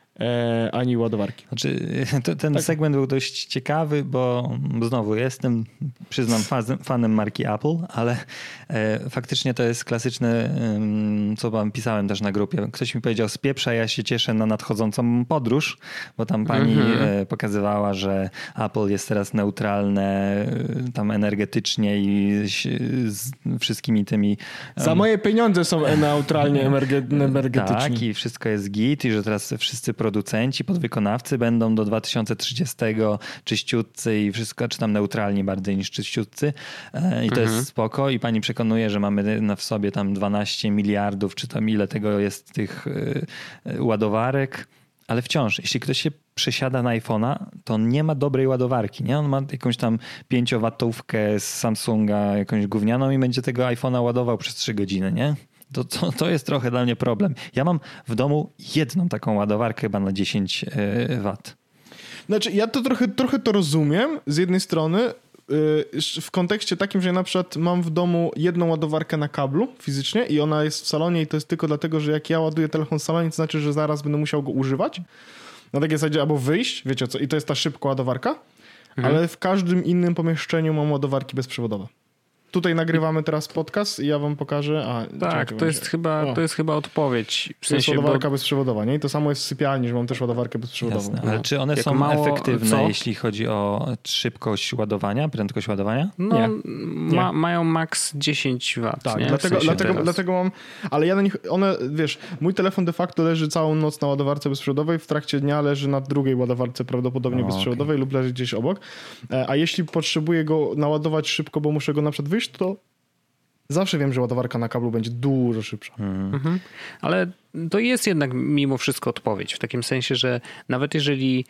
ani ładowarki? Znaczy, *laughs* to, ten Tak. segment był dość ciekawy, bo znowu jestem, przyznam, fanem marki Apple, ale e, faktycznie to jest klasyczne, co wam pisałem też na grupie. Ktoś mi powiedział, spieprza, ja się cieszę na nadchodzącą podróż, bo tam pani Mhm. e, pokazywała, że Apple jest teraz neutralne e, tam energetycznie i z wszystkimi tymi... Za moje pieniądze są neutralnie emerge- energetyczni. Tak, i wszystko jest git i że teraz wszyscy producenci, podwykonawcy będą do 2030 czyściutcy i wszystko, czy tam neutralni bardziej niż czyściutcy. E, I to jest spoko i pani przekonuje, że mamy w sobie tam 12 miliardów, czy tam ile tego jest tych e, e, ładowarek. Ale wciąż, jeśli ktoś się przesiada na iPhone'a, to on nie ma dobrej ładowarki, nie? On ma jakąś tam pięciowatówkę z Samsunga, jakąś gównianą i będzie tego iPhone'a ładował przez 3 godziny, nie? To, to, to jest trochę dla mnie problem. Ja mam w domu jedną taką ładowarkę chyba na 10 e, wat. Znaczy, ja to trochę, trochę to rozumiem z jednej strony, yy, w kontekście takim, że ja na przykład mam w domu jedną ładowarkę na kablu fizycznie i ona jest w salonie i to jest tylko dlatego, że jak ja ładuję telefon w salonie, to znaczy, że zaraz będę musiał go używać. Na takiej zasadzie albo wyjść, wiecie o co, i to jest ta szybka ładowarka, ale w każdym innym pomieszczeniu mam ładowarki bezprzewodowe. Tutaj nagrywamy teraz podcast i ja wam pokażę. A, Tak, to jest, chyba, O. to jest chyba odpowiedź. W To jest sensie, bo ładowarka bezprzewodowa, nie? I to samo jest w sypialni, że mam też ładowarkę bezprzewodową. Jasne. Ale czy one Jak są mało- efektywne, co? jeśli chodzi o szybkość ładowania, prędkość ładowania? no, Nie. ma, mają max 10 W. Tak, nie? W dlatego, sensie dlatego, teraz. dlatego mam, ale ja na nich, one, wiesz, mój telefon de facto leży całą noc na ładowarce bezprzewodowej, w trakcie dnia leży na drugiej ładowarce prawdopodobnie O, bezprzewodowej lub leży gdzieś obok, E, a jeśli potrzebuję go naładować szybko, bo muszę go na przykład wyjść, to zawsze wiem, że ładowarka na kablu będzie dużo szybsza. Mhm. Ale to jest jednak mimo wszystko odpowiedź. W takim sensie, że nawet jeżeli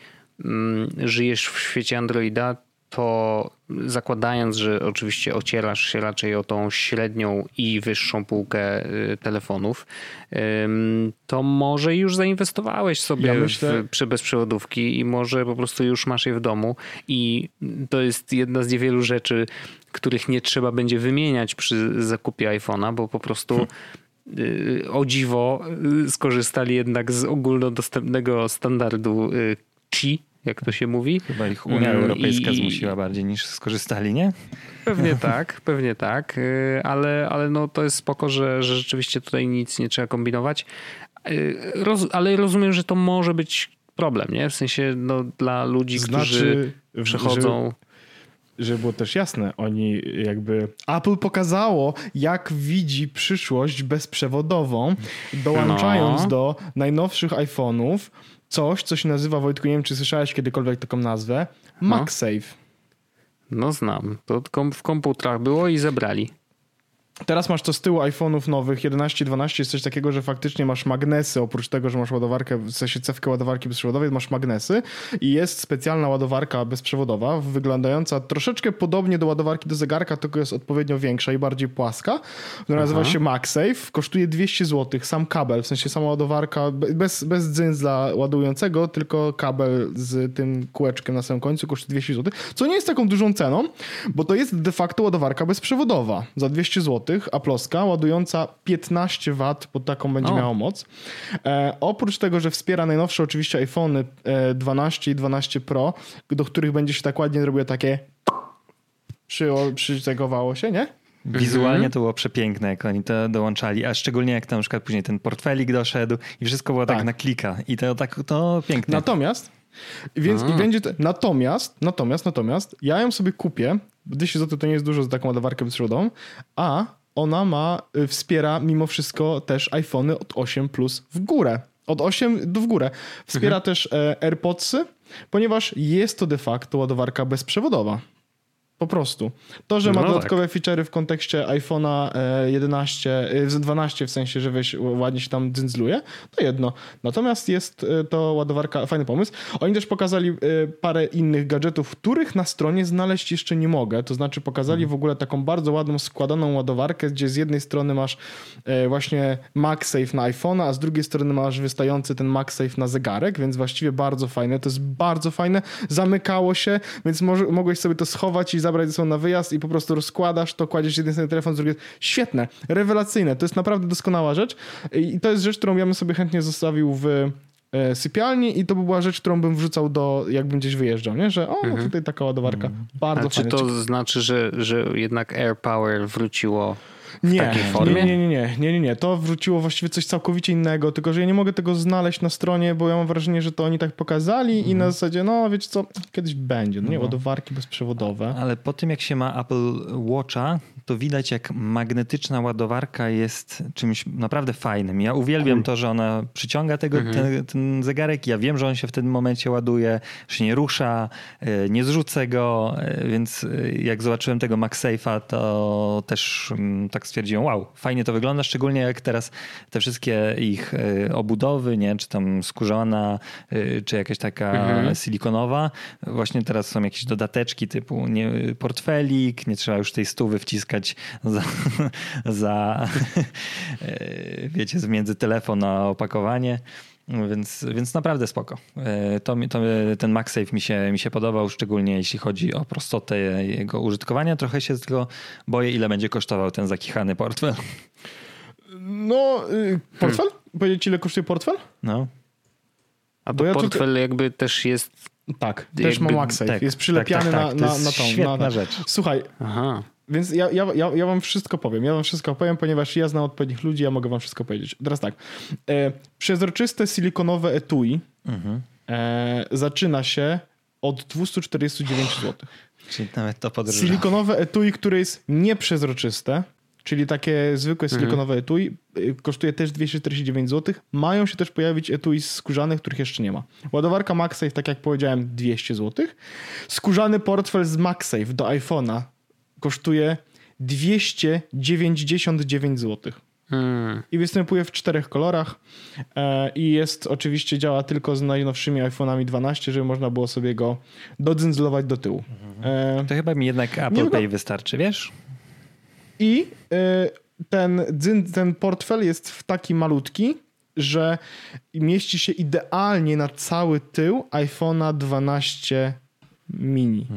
mm, żyjesz w świecie Androida, to zakładając, że oczywiście ocierasz się raczej o tą średnią i wyższą półkę y, telefonów, to może już zainwestowałeś sobie Ja myślę- w, przy bezprzewodówki i może po prostu już masz je w domu i to jest jedna z niewielu rzeczy, których nie trzeba będzie wymieniać przy zakupie iPhone'a, bo po prostu y, o dziwo y, skorzystali jednak z ogólnodostępnego standardu y, Qi, jak to się mówi. Chyba ich Unia Mm, Europejska i- zmusiła bardziej niż skorzystali, nie? Pewnie *laughs* tak, pewnie tak, y, ale, ale no to jest spoko, że, że rzeczywiście tutaj nic nie trzeba kombinować. Y, Roz, ale rozumiem, że to może być problem, nie? W sensie no, dla ludzi, którzy Znaczy, w- przechodzą... żeby było też jasne, oni jakby. Apple pokazało, jak widzi przyszłość bezprzewodową, dołączając No. do najnowszych iPhone'ów coś, co się nazywa, Wojtku, nie wiem, czy słyszałeś kiedykolwiek taką nazwę, MagSafe. No znam, to w komputerach było i zebrali. Teraz masz to z tyłu iPhone'ów nowych, 11, 12, jest coś takiego, że faktycznie masz magnesy, oprócz tego, że masz ładowarkę, w sensie cewkę ładowarki bezprzewodowej, masz magnesy i jest specjalna ładowarka bezprzewodowa, wyglądająca troszeczkę podobnie do ładowarki do zegarka, tylko jest odpowiednio większa i bardziej płaska, która nazywa się MagSafe, kosztuje 200 zł, sam kabel, w sensie sama ładowarka, be- bez, bez dzyndzla ładującego, tylko kabel z tym kółeczkiem na samym końcu kosztuje 200 zł, co nie jest taką dużą ceną, bo to jest de facto ładowarka bezprzewodowa za 200 zł, aploska, ładująca 15 W, bo taką będzie O. miała moc. E, oprócz tego, że wspiera najnowsze oczywiście iPhony e, 12 i 12 Pro, do których będzie się tak ładnie robiło takie przy, przycegowało się, nie? Wizualnie to było przepiękne, jak oni to dołączali, a szczególnie jak tam na przykład później ten portfelik doszedł i wszystko było tak, Tak. na klika i to tak to piękne. Natomiast, więc i będzie to, natomiast, natomiast, natomiast, ja ją sobie kupię, 200 zł to nie jest dużo za taką ładowarkę bezprzewodową, a ona ma, y, wspiera mimo wszystko też iPhony od 8 plus w górę. Od 8 do w górę. Wspiera też e, AirPodsy, ponieważ jest to de facto ładowarka bezprzewodowa. Po prostu. To, że ma No dodatkowe feature'y w kontekście iPhone'a e, 11, e, z 12 w sensie, że weź, ładnie się tam dzyndzluje, to jedno. Natomiast jest e, to ładowarka, fajny pomysł. Oni też pokazali e, parę innych gadżetów, których na stronie znaleźć jeszcze nie mogę. To znaczy pokazali w ogóle taką bardzo ładną, składaną ładowarkę, gdzie z jednej strony masz e, właśnie MagSafe na iPhone'a, a z drugiej strony masz wystający ten MagSafe na zegarek, więc właściwie bardzo fajne. To jest bardzo fajne. Zamykało się, więc mogłeś sobie to schować i zabrać ze sobą na wyjazd i po prostu rozkładasz to, kładziesz jeden sobie telefon, z drugiej... Świetne, rewelacyjne. To jest naprawdę doskonała rzecz i to jest rzecz, którą ja bym sobie chętnie zostawił w e, sypialni i to by była rzecz, którą bym wrzucał do, jakbym gdzieś wyjeżdżał, nie? Że o, no tutaj taka ładowarka. Bardzo A czy fajne. to znaczy, że, że jednak AirPower wróciło w nie, takiej formie? Nie, nie, nie, nie, nie, nie. To wróciło właściwie coś całkowicie innego, tylko że ja nie mogę tego znaleźć na stronie, bo ja mam wrażenie, że to oni tak pokazali i Mhm. na zasadzie, no wiecie co, kiedyś będzie, no nie, ładowarki bezprzewodowe. Ale po tym, jak się ma Apple Watcha, to widać, jak magnetyczna ładowarka jest czymś naprawdę fajnym. Ja uwielbiam to, że ona przyciąga tego, ten, ten zegarek. Ja wiem, że on się w tym momencie ładuje, że się nie rusza, e, nie zrzucę go, e, więc e, jak zobaczyłem tego MagSafe'a, to też mm, tak stwierdziłem, wow, fajnie to wygląda, szczególnie jak teraz te wszystkie ich e, obudowy, nie, czy tam skórzana, e, czy jakaś taka silikonowa, właśnie teraz są jakieś dodateczki typu nie, portfelik, nie trzeba już tej stówy wciskać za, *laughs* za *laughs* e, wiecie, między telefon a opakowanie. Więc, więc naprawdę spoko. E, To, to, ten MagSafe mi się, mi się podobał, szczególnie jeśli chodzi o prostotę jego użytkowania. Trochę się tylko boję, ile będzie kosztował ten zakichany portfel. No, y, portfel? Powiedzieć ci, ile kosztuje portfel? No. A Bo to ja portfel jakby też jest... Tak, też ma MagSafe. tak, jest przylepiany tak, tak, tak. na, na, na tą. świetna na, rzecz. Słuchaj, Aha. Więc ja, ja, ja, ja wam wszystko powiem. Ja wam wszystko powiem, ponieważ ja znam odpowiednich ludzi, ja mogę wam wszystko powiedzieć. Teraz tak. E, przezroczyste silikonowe etui e, zaczyna się od 249 zł. Czyli nawet to podróże. Silikonowe etui, które jest nieprzezroczyste, czyli takie zwykłe silikonowe etui, y, kosztuje też 249 zł. Mają się też pojawić etui skórzane, których jeszcze nie ma. Ładowarka MagSafe, tak jak powiedziałem, 200 zł. Skórzany portfel z MagSafe do iPhone'a kosztuje 299 zł. Hmm. I występuje w czterech kolorach e, i jest oczywiście działa tylko z najnowszymi iPhone'ami 12, żeby można było sobie go dodzyndzlować do tyłu. E, To chyba mi jednak Apple Nie, Pay wystarczy, wiesz? I e, ten, ten portfel jest w taki malutki, że mieści się idealnie na cały tył iPhone'a 12 mini.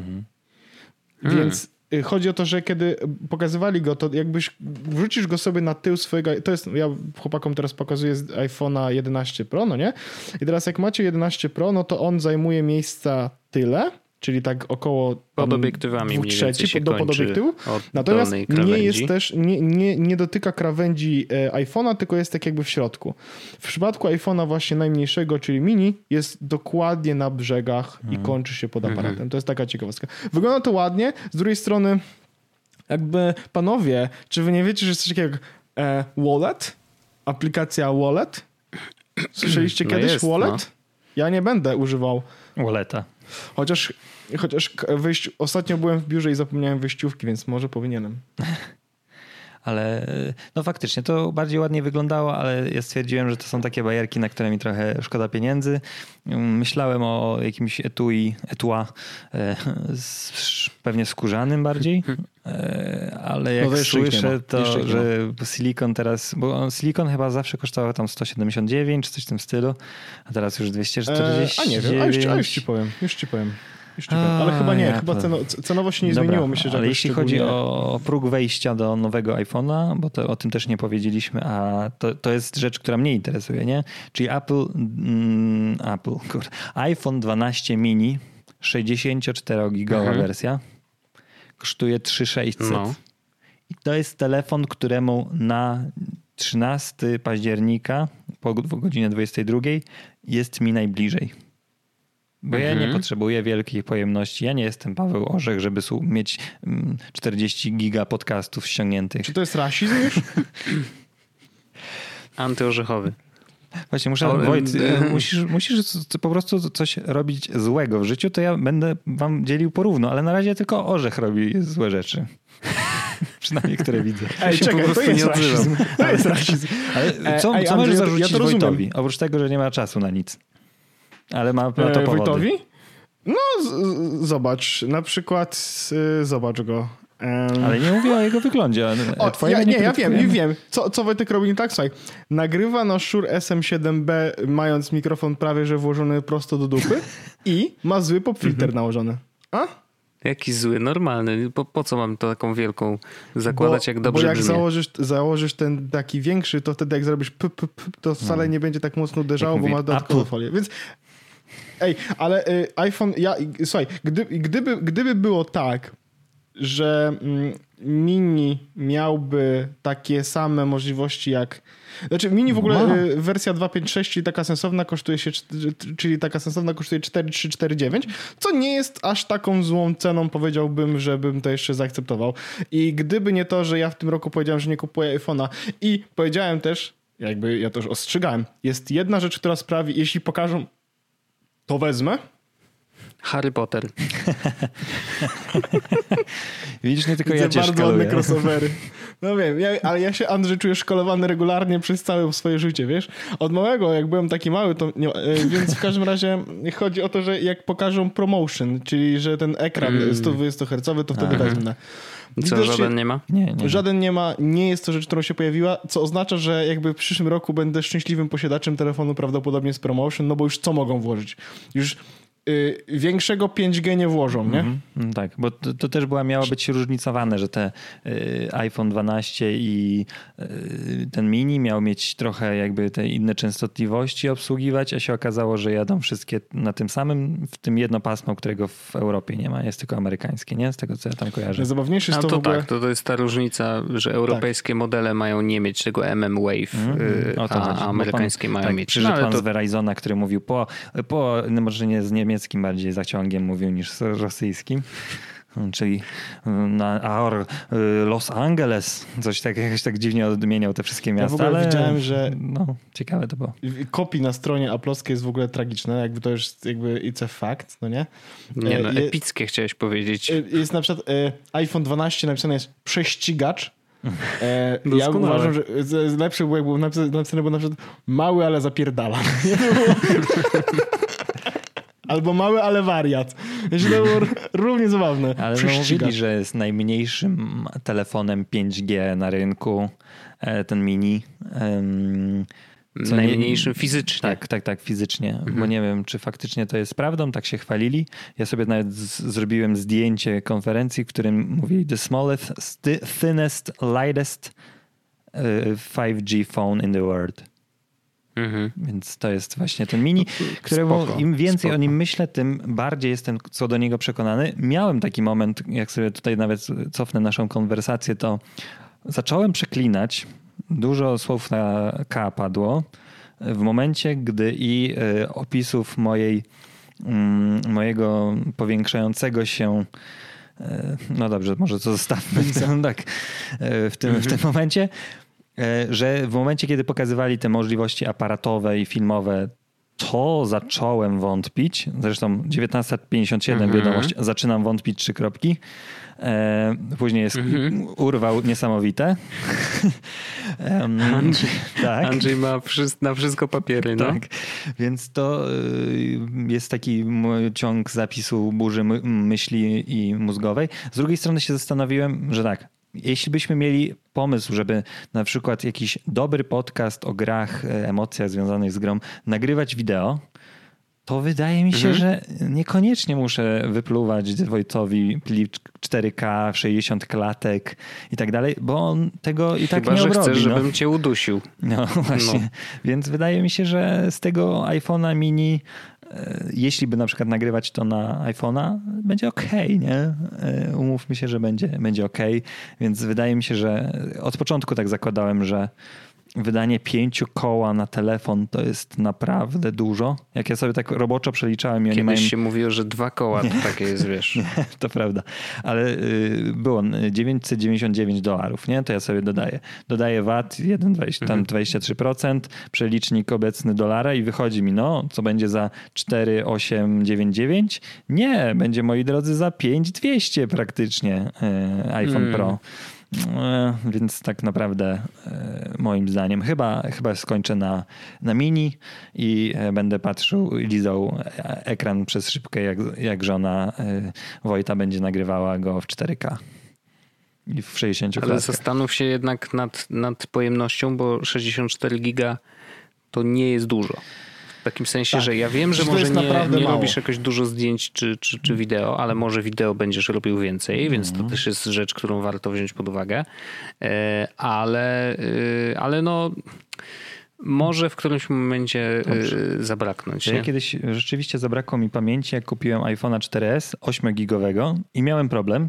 Więc y, chodzi o to, że kiedy pokazywali go, to jakbyś wrzucisz go sobie na tył swojego, to jest, ja chłopakom teraz pokazuję z iPhone'a 11 Pro, no nie? I teraz jak macie 11 Pro, no to on zajmuje miejsca tyle, czyli tak około pod obiektywami dwóch mniej więcej trzeci się pod, pod kończy obiektywu. od Natomiast nie jest też, nie, nie, nie dotyka krawędzi e, iPhone'a, tylko jest tak jakby w środku. W przypadku iPhone'a właśnie najmniejszego, czyli mini, jest dokładnie na brzegach Mhm. i kończy się pod aparatem. To jest taka ciekawostka. Wygląda to ładnie, z drugiej strony jakby panowie, czy wy nie wiecie, że jest coś takiego jak e, wallet? Aplikacja wallet? Słyszeliście No kiedyś jest, wallet? no. Ja nie będę używał. Walleta. Chociaż, chociaż wyjść, ostatnio byłem w biurze i zapomniałem wyjściówki, więc może powinienem. *laughs* Ale no faktycznie to bardziej ładnie wyglądało, ale ja stwierdziłem, że to są takie bajerki, na które mi trochę szkoda pieniędzy. Myślałem o jakimś etui, etua, e, pewnie skórzanym bardziej, e, ale jak No słyszę to, że silikon teraz, bo on, silikon chyba zawsze kosztował tam 179 czy coś w tym stylu, a teraz już 240. E, a nie wiem, a już, a już ci powiem, już ci powiem. Powiem. Ale chyba nie, ja chyba to- ceno, cenowo się nie Dobra, zmieniło. Myślę, że ale jeśli chodzi szczególnie- o próg wejścia do nowego iPhone'a, bo to, o tym też nie powiedzieliśmy, a to, to jest rzecz, która mnie interesuje, nie? Czyli Apple, mm, Apple, kur, iPhone 12 mini, 64-gigowa Mhm. wersja, kosztuje 3600. No. I to jest telefon, któremu na 13 października po godzinie 22 jest mi najbliżej. Bo ja Mhm. nie potrzebuję wielkiej pojemności. Ja nie jestem Paweł Orzech, żeby mieć mm, 40 giga podcastów ściągniętych. Czy to jest rasizm już? *laughs* Antyorzechowy. Właśnie muszę, Ale- Wojt, *laughs* e, musisz, musisz po prostu coś robić złego w życiu, to ja będę wam dzielił porówno, ale na razie tylko Orzech robi złe rzeczy. *laughs* Przynajmniej, które widzę. Ej, się po czekaj, to prostu jest rasizm. To jest rasizm. Ale co, ej, co Andrzej, możesz ja zarzucić ja to rozumiem. Wojtowi? Oprócz tego, że nie ma czasu na nic. Ale ma na to E, powody. No, zobacz, na przykład y, zobacz go. Em, Ale nie mówię o jego wyglądzie. O, Twojego ja, nie, ja wiem, nie wiem. Co, co Wojtek robi nie tak? Słuchaj, nagrywa na Shure SM7B mając mikrofon prawie że włożony prosto do dupy i ma zły pop filter nałożony. A? Jaki zły, normalny. Po, po co mam to taką wielką zakładać, jak dobrze bo jak brzmi? założysz, założysz ten taki większy, to wtedy jak zrobisz p, p, p, to wcale nie będzie tak mocno uderzało, Jak bo ma dodatkową folię. Więc ej, ale y, iPhone, ja, słuchaj, gdy, gdyby, gdyby było tak, że mm, mini miałby takie same możliwości jak. Znaczy, mini w ogóle Ma. y, wersja 256, czyli taka sensowna kosztuje się, czt- czyli taka sensowna kosztuje 4349, co nie jest aż taką złą ceną, powiedziałbym, żebym to jeszcze zaakceptował. I gdyby nie to, że ja w tym roku powiedziałem, że nie kupuję iPhone'a i powiedziałem też, jakby ja już ostrzegałem, jest jedna rzecz, która sprawi, jeśli pokażą, to wezmę. Harry Potter. *laughs* Widzisz, nie tylko Widzę ja cię bardzo ładne crossovery. *laughs* No wiem, ja, ale ja się, Andrzej, czuję szkolowany regularnie przez całe swoje życie, wiesz? Od małego, jak byłem taki mały, to nie, e, więc w każdym razie chodzi o to, że jak pokażą promotion, czyli że ten ekran Mm. 120 Hz, to wtedy Aha. wezmę. Co, Widocznie- żaden nie ma? Nie, nie. Żaden nie ma, nie jest to rzecz, którą się pojawiła, co oznacza, że jakby w przyszłym roku będę szczęśliwym posiadaczem telefonu prawdopodobnie z promotion, no bo już co mogą włożyć? Już y, większego 5G nie włożą, nie? Mhm. No Tak, bo to, to też była, miało być różnicowane, że te y, iPhone 12 i y, ten mini miał mieć trochę jakby te inne częstotliwości obsługiwać, a się okazało, że jadą wszystkie na tym samym, w tym jedno pasmo, którego w Europie nie ma, jest tylko amerykańskie, nie? Z tego co ja tam kojarzę. Najzabawniejsze jest A to, to w ogóle... tak, to, to jest ta różnica, że europejskie modele mają nie mieć tego MM Wave, to a, a amerykańskie pan, mają tak, mieć. Przyszedł ale pan to, z Verizona, który mówił po, po, no może nie z niemieckim bardziej zaciągiem mówił niż z rosyjskim. *laughs* Czyli na Aor y, Los Angeles, coś tak, jakoś tak dziwnie odmieniał te wszystkie miasta. ogóle ale, widziałem, że- No, ciekawe to było. kopii na stronie aplowskiej jest w ogóle tragiczne, jakby to już jakby it's a fact, no nie? nie no, E, je- epickie chciałeś powiedzieć. e, Jest na przykład e, iPhone 12 napisane jest prześcigacz. *laughs* E, ja Doskonałe. uważam, że z- z- lepsze było, jakby napisane, napisane było na przykład mały, ale zapierdala. *laughs* Albo mały, ale wariat. Jeśli to było *laughs* równie zabawne. Ale no mówili, że jest najmniejszym telefonem 5G na rynku, e, ten mini. Co nie- najmniejszym fizycznie. Tak, tak, tak, fizycznie. Bo Mhm. nie wiem, czy faktycznie to jest prawdą, tak się chwalili. Ja sobie nawet z- zrobiłem zdjęcie konferencji, w którym mówili the smallest, thinnest, lightest y, 5G phone in the world. Mhm. Więc to jest właśnie ten mini, któremu spoko, im więcej spoko. o nim myślę, tym bardziej jestem co do niego przekonany. Miałem taki moment, jak sobie tutaj nawet cofnę naszą konwersację, to zacząłem przeklinać. Dużo słów na K padło. W momencie, gdy i y, opisów mojej, mm, mojego powiększającego się e, no dobrze, może to zostawmy *laughs* tak, e, w tym, w tym momencie, e, że w momencie, kiedy pokazywali te możliwości aparatowe i filmowe, to zacząłem wątpić. Zresztą 19.57 Mhm. wiadomość, zaczynam wątpić trzy kropki. E, Później jest Mhm. urwał niesamowite. Andrzej, tak. Andrzej ma na wszystko papiery, no. Tak, więc to y, jest taki ciąg zapisu burzy my- myśli i mózgowej. Z drugiej strony się zastanowiłem, że tak, jeśli byśmy mieli pomysł, żeby na przykład jakiś dobry podcast o grach, e, emocjach związanych z grą nagrywać wideo, to wydaje mi się, Mhm. że niekoniecznie muszę wypluwać Wojtowi plik 4K, 60 klatek i tak dalej, bo on tego i tak Chyba, nie że obrobi. chcesz, no. żebym cię udusił. No właśnie. No. Więc wydaje mi się, że z tego iPhone'a mini, jeśli by na przykład nagrywać to na iPhone'a, będzie ok, nie? E, Umówmy się, że będzie, będzie ok. Więc wydaje mi się, że od początku tak zakładałem, że wydanie pięciu koła na telefon to jest naprawdę dużo. Jak ja sobie tak roboczo przeliczałem i Kiedyś mają... się mówiło, że dwa koła to takie jest, wiesz. *laughs* To prawda, ale y, było y, 999 dolarów, nie? To ja sobie dodaję. Dodaję VAT 1,20, tam 23%, przelicznik obecny dolara i wychodzi mi, no, co będzie za 4,899? Nie, będzie, moi drodzy, za 5,200 praktycznie y, iPhone Mm. Pro. E, Więc tak naprawdę e, moim zdaniem chyba, chyba skończę na, na mini i e, będę patrzył, lizał ekran przez szybkę, jak, jak żona Wojta będzie nagrywała go w 4K i w 60 Ale klatkach. zastanów się jednak nad, nad pojemnością, bo 64 giga to nie jest dużo. W takim sensie, Tak. że ja wiem, że To może nie, nie robisz jakoś dużo zdjęć czy, czy, czy wideo, ale może wideo będziesz robił więcej, więc Mhm. to też jest rzecz, którą warto wziąć pod uwagę. E, Ale, e, ale no może w którymś momencie e, zabraknąć. Ja Nie? kiedyś rzeczywiście zabrakło mi pamięci, jak kupiłem iPhone'a 4S 8-gigowego i miałem problem.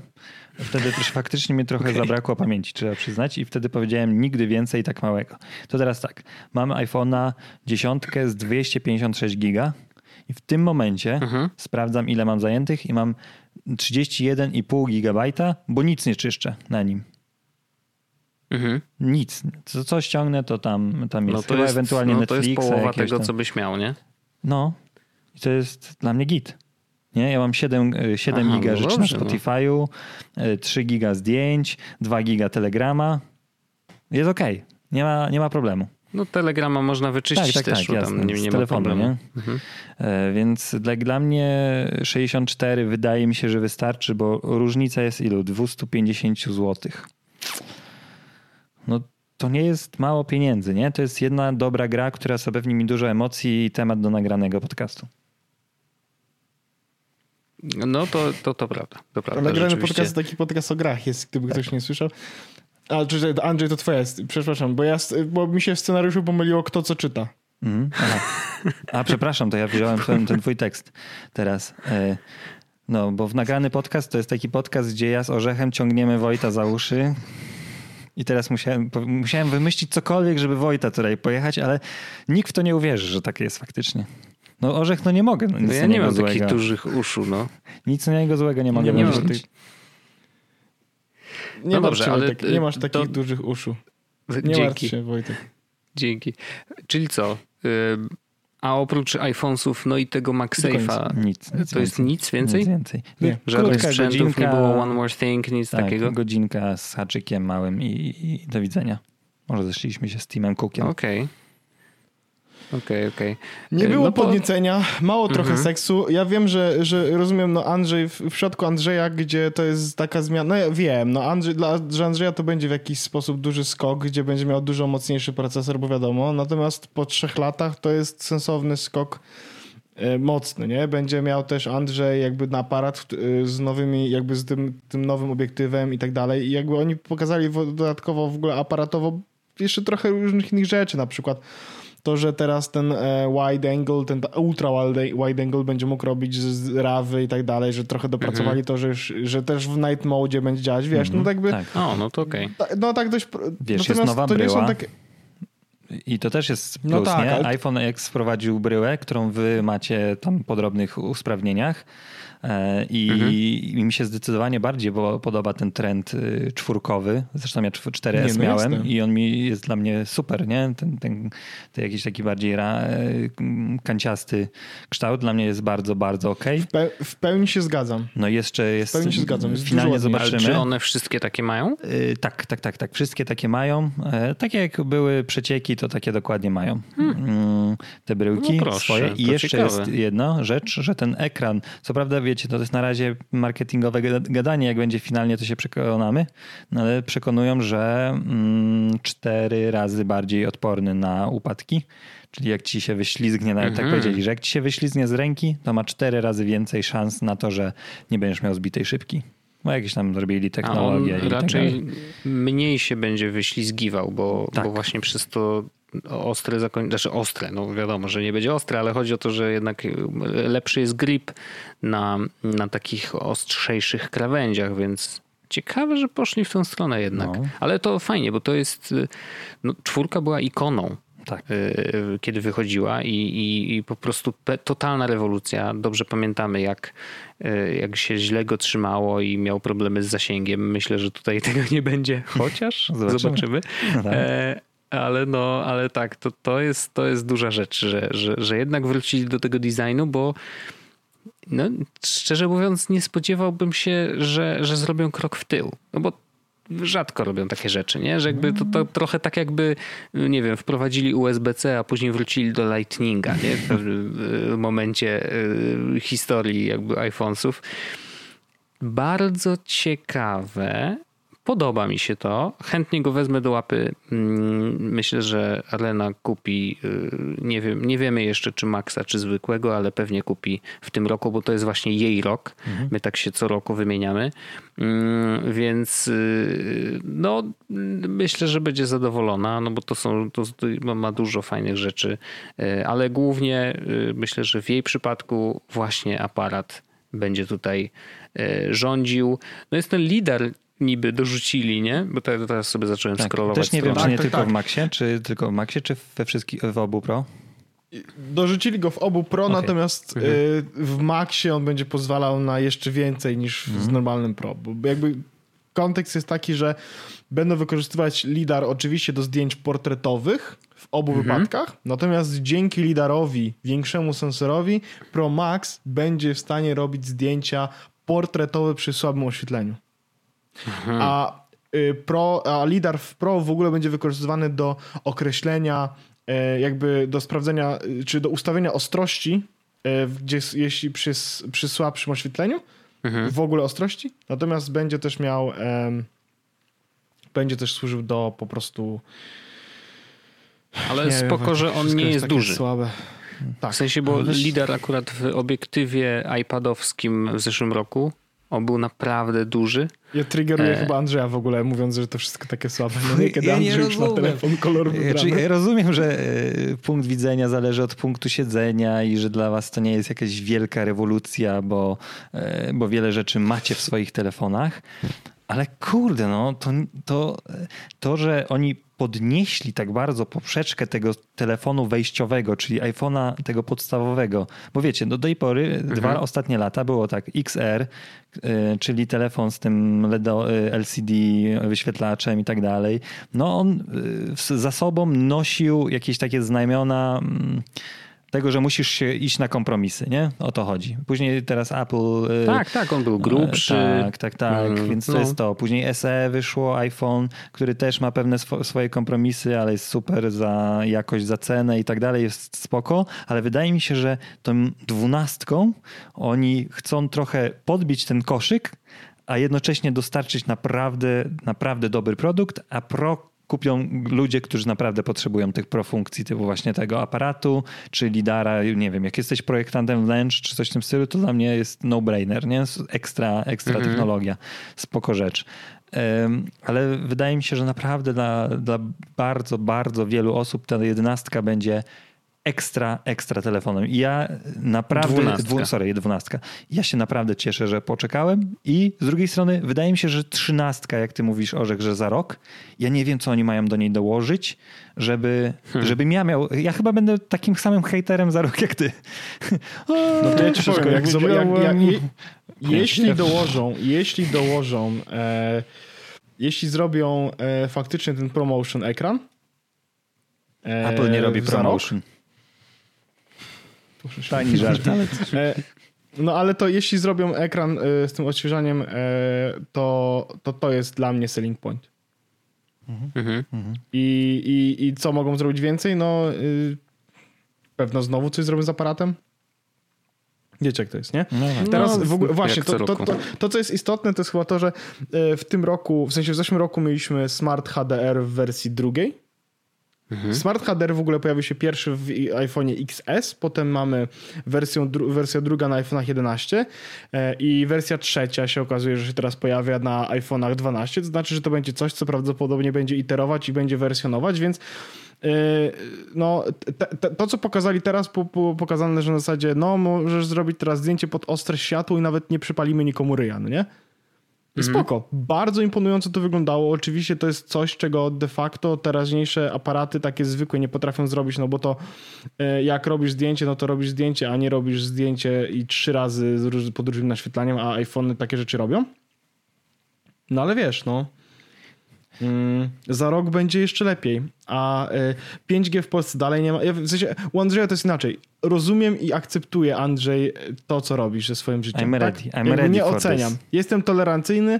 Wtedy też faktycznie mi trochę zabrakło pamięci, trzeba przyznać, i wtedy powiedziałem nigdy więcej tak małego. To teraz tak, mam iPhone'a 10 z 256 giga i w tym momencie Mhm. sprawdzam, ile mam zajętych i mam 31,5 gigabajta, bo nic nie czyszczę na nim. Mhm. Nic. Co, co ściągnę, to tam, tam jest. No to Chyba jest, ewentualnie no to jest Netflixa, połowa tego, tam. co byś miał, nie? No, i to jest dla mnie git. Nie, ja mam 7, y, 7 Aha, giga no rzeczy dobrze, na no. Spotify'u, y, 3 giga zdjęć, 2 giga Telegrama. Jest okej, nie, ma, nie ma problemu. No Telegrama można wyczyścić Tak, tak, też, tak, bo tam jasne, nie, nie telefonu, nie? Mhm. E, Więc dla, dla mnie 64 wydaje mi się, że wystarczy, bo różnica jest ilu? 250 zł. No to nie jest mało pieniędzy, nie? To jest jedna dobra gra, która zapewni mi dużo emocji i temat do nagranego podcastu. No to, to, to prawda. To prawda Nagrany podcast, taki podcast o grach jest, gdyby ktoś nie słyszał. A, czy, Andrzej, to twoja jest, przepraszam, bo, ja, bo mi się w scenariuszu pomyliło, kto co czyta. Aha. A przepraszam, to ja wziąłem ten, ten twój tekst teraz. E, No, bo w nagrany podcast to jest taki podcast, gdzie ja z Orzechem ciągniemy Wojta za uszy. I teraz musiałem, musiałem wymyślić cokolwiek, żeby Wojta tutaj pojechać, ale nikt w to nie uwierzy, że tak jest faktycznie. No Orzech, no nie mogę. No, nic No ja nie mam złego. takich dużych uszu, no. Nic na niego złego nie mogę Nie masz wymyślić. Nie, No dobrze, ale, Wojtek, nie masz y, takich to- dużych uszu. Nie martw Dzięki, się, Wojtek. dzięki. Czyli co? Ym, A oprócz iPhonesów, no i tego MagSafe'a, Nic, nic to jest nic więcej? Nic więcej. Nie. Żadnych Krótka sprzętów, nie godzinka. było One More Thing, nic Tak, takiego? godzinka z haczykiem małym i, i do widzenia. Może zeszliśmy się z Timem Cookiem. Okej. Okej, okej. Nie E, było no to- podniecenia, mało trochę Mhm. seksu. Ja wiem, że, że rozumiem, no Andrzej, w, w przypadku Andrzeja, gdzie to jest taka zmiana, no ja wiem, no Andrzej, dla, że Andrzeja to będzie w jakiś sposób duży skok, gdzie będzie miał dużo mocniejszy procesor, bo wiadomo, natomiast po trzech latach to jest sensowny skok e, mocny, nie? Będzie miał też Andrzej jakby na aparat e, z nowymi, jakby z tym, tym nowym obiektywem i tak dalej i jakby oni pokazali wo- dodatkowo w ogóle aparatowo jeszcze trochę różnych innych rzeczy, na przykład to, że teraz ten e, wide angle, ten ultra wide, wide angle będzie mógł robić z, rawy i tak dalej, że trochę dopracowali to, że, już, że też w night mode będzie działać, wiesz, no tak jakby, Tak. O, no to okej. ta- no tak dość, Wiesz, jest nowa to nie są bryła. takie, I to też jest plus, No tak, nie? ale- iPhone X wprowadził bryłę, którą wy macie tam po drobnych usprawnieniach. E, I, Mhm. I mi się zdecydowanie bardziej bo, podoba ten trend y, czwórkowy. Zresztą ja czw- 4S Nie, no miałem jasne. i on mi jest dla mnie super, nie? Ten, ten, ten jakiś taki bardziej ra, e, kanciasty kształt dla mnie jest bardzo, bardzo okej. w, pe, w pełni się zgadzam. No i jeszcze jest... pełni się zgadzam, jest Finalnie dużo ładniejszy. Ale zobaczymy. czy one wszystkie takie mają? Y, Tak, tak, tak, tak. Wszystkie takie mają. E, Takie jak były przecieki, to takie dokładnie mają. Mm, Te bryłki No proszę, swoje. I jeszcze ciekawe. jest jedna rzecz, że ten ekran, co prawda wiecie, to jest na razie marketingowe gada- gadanie, jak będzie finalnie, to się przekonamy, no ale przekonują, że mm, cztery razy bardziej odporny na upadki. Czyli jak ci się wyślizgnie, nawet tak Mhm. powiedzieli, że jak ci się wyślizgnie z ręki, to ma cztery razy więcej szans na to, że nie będziesz miał zbitej szybki. Bo jakieś tam zrobili A on technologię i tak raczej dalej. mniej się będzie wyślizgiwał, bo, Tak. bo właśnie przez to ostre zakończenie, znaczy ostre, no wiadomo, że nie będzie ostre, ale chodzi o to, że jednak lepszy jest grip na, na takich ostrzejszych krawędziach, więc ciekawe, że poszli w tą stronę jednak. No. Ale to fajnie, bo to jest, no, czwórka była ikoną Tak. y, kiedy wychodziła i, i, i po prostu totalna rewolucja. Dobrze pamiętamy, jak, y, jak się źle go trzymało i miał problemy z zasięgiem. Myślę, że tutaj *laughs* tego nie będzie, chociaż Zobaczymy. zobaczymy. No tak. E, ale no, ale tak, to, to, jest, to jest duża rzecz, że, że, że jednak wrócili do tego designu, bo no, szczerze mówiąc, nie spodziewałbym się, że, że zrobią krok w tył. No bo rzadko robią takie rzeczy, nie? Że jakby to, to trochę tak jakby, nie wiem, wprowadzili USB-C, a później wrócili do Lightninga, nie? W pewnym momencie e, historii jakby iPhonesów. Bardzo ciekawe. Podoba mi się to. Chętnie go wezmę do łapy. Mm, Myślę, że Arlena kupi, y, nie, wiem, nie wiemy jeszcze czy Maxa, czy zwykłego, ale pewnie kupi w tym roku, bo to jest właśnie jej rok. My tak się co roku wymieniamy. Mm, Więc y, no, myślę, że będzie zadowolona, no bo to są, to to ma dużo fajnych rzeczy, y, ale głównie myślę, że w jej przypadku właśnie aparat będzie tutaj rządził. No jest ten lider niby dorzucili, nie? Bo te- teraz sobie zacząłem Tak. scrollować Też nie wiem, czy nie Tak, tak, tylko tak. w Maxie, czy tylko w Maxie, czy we wszystkich, w obu Pro? Dorzucili go w obu Pro, Okej. natomiast Mhm. y, w Maxie on będzie pozwalał na jeszcze więcej niż Mhm. z normalnym Pro. Bo jakby kontekst jest taki, że będą wykorzystywać lidar oczywiście do zdjęć portretowych w obu Mhm. wypadkach, natomiast dzięki lidarowi, większemu sensorowi, Pro Max będzie w stanie robić zdjęcia portretowe przy słabym oświetleniu. Mhm. A, y, pro, a lidar w Pro w ogóle będzie wykorzystywany do określenia, e, jakby do sprawdzenia, y, czy do ustawienia ostrości, e, gdzie jeśli przy, przy słabszym oświetleniu, Mhm. w ogóle ostrości. Natomiast będzie też miał, będzie też służył do po prostu. Ale nie wiem, spoko, że on nie jest takie duży. Słabe. Tak. W sensie, bo lider akurat w obiektywie iPadowskim w zeszłym roku on był naprawdę duży. Ja triggeruję E. chyba Andrzeja w ogóle, mówiąc, że to wszystko takie słabe. No *laughs* nie, kiedy Ja nie Andrzej już ma telefon kolor Znaczy, wybrany. ja rozumiem, że e, punkt widzenia zależy od punktu siedzenia i że dla was to nie jest jakaś wielka rewolucja, bo, e, bo wiele rzeczy macie w swoich telefonach, ale kurde, no to, to, to, że oni podnieśli tak bardzo poprzeczkę tego telefonu wejściowego, czyli iPhone'a tego podstawowego, bo wiecie, do tej pory dwa ostatnie lata było tak XR, e, czyli telefon z tym LEDO, e, LCD wyświetlaczem i tak dalej. No on e, za sobą nosił jakieś takie znamiona mm, tego, że musisz się iść na kompromisy, nie? O to chodzi. Później teraz Apple... y, Tak, tak, on był grubszy. Tak, tak, tak, Mm, więc to no. jest to. Później SE wyszło, iPhone, który też ma pewne swo- swoje kompromisy, ale jest super za jakość, za cenę i tak dalej, jest spoko, ale wydaje mi się, że tą dwunastką oni chcą trochę podbić ten koszyk, a jednocześnie dostarczyć naprawdę, naprawdę dobry produkt, a pro kupią ludzie, którzy naprawdę potrzebują tych profunkcji, typu właśnie tego aparatu, czy lidara, nie wiem, jak jesteś projektantem wnętrz, czy coś w tym stylu, to dla mnie jest no-brainer, nie? Ekstra, ekstra technologia, spoko rzecz. Em, Ale wydaje mi się, że naprawdę dla, dla bardzo, bardzo wielu osób ta jedenastka będzie ekstra, ekstra telefonem. I ja naprawdę, Dwunastka. dwu, sorry, dwunastka. Ja się naprawdę cieszę, że poczekałem i z drugiej strony wydaje mi się, że trzynastka, jak ty mówisz, Orzech, że za rok, ja nie wiem, co oni mają do niej dołożyć, żeby, żebym ja miał, ja chyba będę takim samym hejterem za rok jak ty. No to ja ci *laughs* powiem, jak, jak, jak, je, *laughs* jeśli dołożą, jeśli dołożą, e, jeśli zrobią e, faktycznie ten promotion ekran. e, Apple nie robi za rok, promotion. Tani *laughs* żart, E, no ale to jeśli zrobią ekran e, z tym odświeżaniem, e, to, to to jest dla mnie selling point. Mhm. I, i, I co mogą zrobić więcej? No y, pewno znowu coś zrobią z aparatem. Wiecie jak to jest, nie? No tak. Teraz No, w ogóle, właśnie, to, to, to, to co jest istotne, to jest chyba to, że w tym roku, w sensie w zeszłym roku mieliśmy Smart HDR w wersji drugiej. Mhm. Smart HDR w ogóle pojawił się pierwszy w i- iPhone'ie XS, potem mamy wersję, dru, wersja druga na iPhone'ach 11 e, i wersja trzecia się okazuje, że się teraz pojawia na iPhone'ach 12, to znaczy, że to będzie coś, co prawdopodobnie będzie iterować i będzie wersjonować, więc Yy, no, te, te, to, co pokazali teraz, po, pokazane, że na zasadzie, no, możesz zrobić teraz zdjęcie pod ostre światło i nawet nie przypalimy nikomu ryja, no nie? I Spoko. Bardzo imponująco to wyglądało. Oczywiście to jest coś, czego de facto teraźniejsze aparaty takie zwykłe nie potrafią zrobić, no bo to e, jak robisz zdjęcie, no to robisz zdjęcie, a nie robisz zdjęcie i trzy razy pod różnym naświetlaniem, a iPhony takie rzeczy robią. No ale wiesz, no. Mm, za rok będzie jeszcze lepiej. A y, 5G w Polsce dalej nie ma. Ja, w sensie, u Andrzeja to jest inaczej. Rozumiem i akceptuję, Andrzej, to, co robisz ze swoim życiem. I'm tak? ready. I'm ready nie for oceniam. this. Jestem tolerancyjny,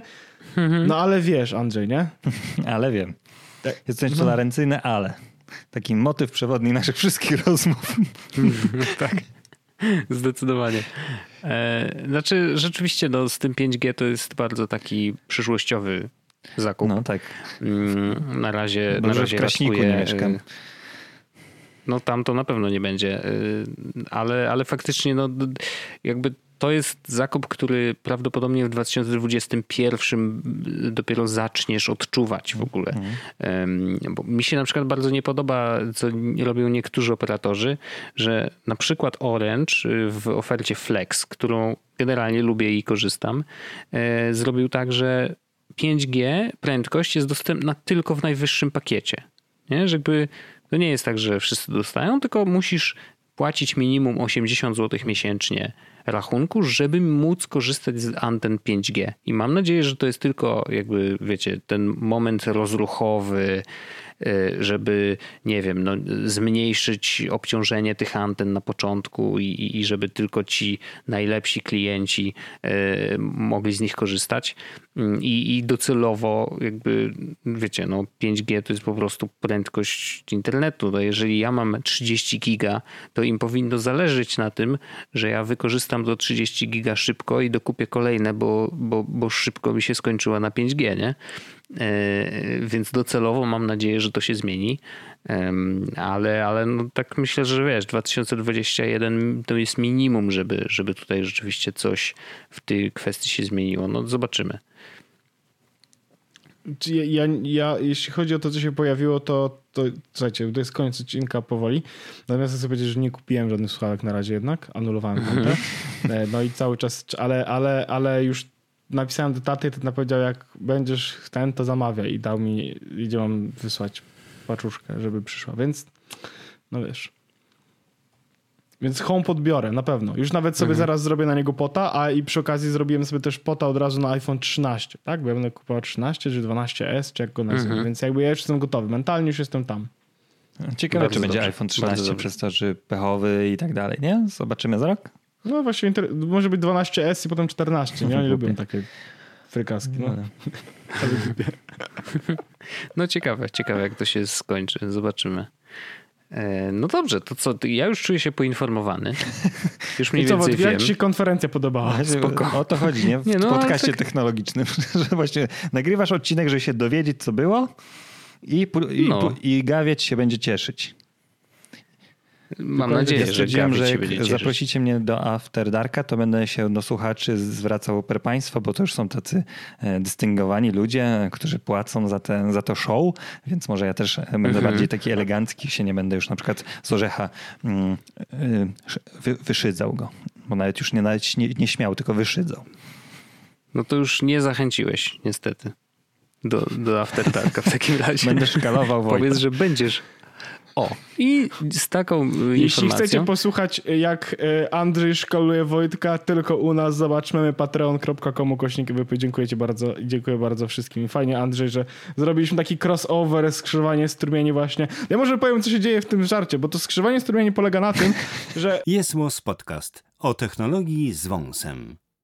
no ale wiesz, Andrzej, nie? *laughs* Ale wiem. Tak. Jesteś tolerancyjny, ale. Taki motyw przewodni naszych wszystkich *laughs* rozmów. *laughs* tak. Zdecydowanie. E, znaczy, rzeczywiście, no, z tym 5G to jest bardzo taki przyszłościowy zakup. No tak. Mm, Na razie, Bo na że w razie Kraśniku nie mieszkam. y, No tam to na pewno nie będzie, y, ale, ale faktycznie no, jakby to jest zakup, który prawdopodobnie w 2021 dopiero zaczniesz odczuwać w ogóle. Em, Bo mi się na przykład bardzo nie podoba, co robią niektórzy operatorzy, że na przykład Orange y, w ofercie Flex, którą generalnie lubię i korzystam, e, zrobił tak, że 5G prędkość jest dostępna tylko w najwyższym pakiecie. Nie? Że jakby to nie jest tak, że wszyscy dostają, tylko musisz płacić minimum 80 zł miesięcznie rachunku, żeby móc korzystać z anten 5G. I mam nadzieję, że to jest tylko jakby, wiecie, ten moment rozruchowy, żeby, nie wiem, no, zmniejszyć obciążenie tych anten na początku i, i- żeby tylko ci najlepsi klienci y, mogli z nich korzystać. Mm, I, I docelowo jakby, wiecie, no 5G to jest po prostu prędkość internetu. No jeżeli ja mam 30 giga, to im powinno zależeć na tym, że ja wykorzystam to 30 giga szybko i dokupię kolejne, bo, bo, bo szybko mi się skończyła na 5G, nie? E, Więc docelowo mam nadzieję, że to się zmieni. Ale, ale no tak myślę, że wiesz, 2021 to jest minimum, żeby, żeby tutaj rzeczywiście coś w tej kwestii się zmieniło. No zobaczymy. Czy Ja, ja, ja, jeśli chodzi o to, co się pojawiło, to, to słuchajcie, to jest koniec odcinka powoli. Natomiast chcę powiedzieć, że nie kupiłem żadnych słuchawek na razie jednak. Anulowałem kontę. *laughs* E, No i cały czas, ale, ale, ale już napisałem do taty, to powiedział, jak będziesz ten, to zamawia i dał mi, gdzie mam wysłać paczuszkę, żeby przyszła. Więc, no wiesz. Więc home podbiorę, na pewno. Już nawet sobie zaraz zrobię na niego pota, a i przy okazji zrobiłem sobie też pota od razu na iPhone 13, tak? Bo ja będę kupował 13 czy 12S, czy jak go nazywam. Więc jakby ja już jestem gotowy. Mentalnie już jestem tam. Ciekawe, czy będzie dobrze, iPhone bardzo 13 dobrze. przez to, że pechowy i tak dalej, nie? Zobaczymy za rok. No właśnie, inter- może być 12S i potem 14, nie? Oni Głupie. lubią takie frykaski, no. *laughs* No ciekawe, ciekawe jak to się skończy. Zobaczymy. E, No dobrze, to co? Ja już czuję się poinformowany. Już *laughs* mniej I co, więcej Wojtek, jak wiem. ci się konferencja podobała? *laughs* Spoko. O to chodzi, nie? W Nie, no, podcaście tak- technologicznym, że właśnie nagrywasz odcinek, żeby się dowiedzieć, co było i, i, No. i gawieć się będzie cieszyć. Mam Tylko nadzieję, że Gawić że jak zaprosicie mnie do After Darka, to będę się do słuchaczy zwracał per państwa, bo to już są tacy e, dystyngowani ludzie, którzy płacą za, ten, za to show, więc może ja też będę Mhm. bardziej taki elegancki, się nie będę już na przykład z orzecha mm, wy, wyszydzał go, bo nawet już nie, nawet nie, nie śmiał, tylko wyszydzał. No to już nie zachęciłeś, niestety. Do, do After Darka w takim *laughs* razie. Będę szkalował Wojta. Powiedz, że będziesz. O, i z taką y, Jeśli chcecie posłuchać, jak e, Andrzej szkoluje Wojtka tylko u nas, zobaczmy patreon.com ukośnik wypy. Dziękuję ci bardzo i dziękuję bardzo wszystkim. Fajnie, Andrzej, że zrobiliśmy taki crossover, skrzyżowanie strumieni właśnie. Ja może powiem, co się dzieje w tym żarcie, bo to skrzyżowanie strumieni polega na tym, że *laughs* Jest Podcast o technologii z wąsem.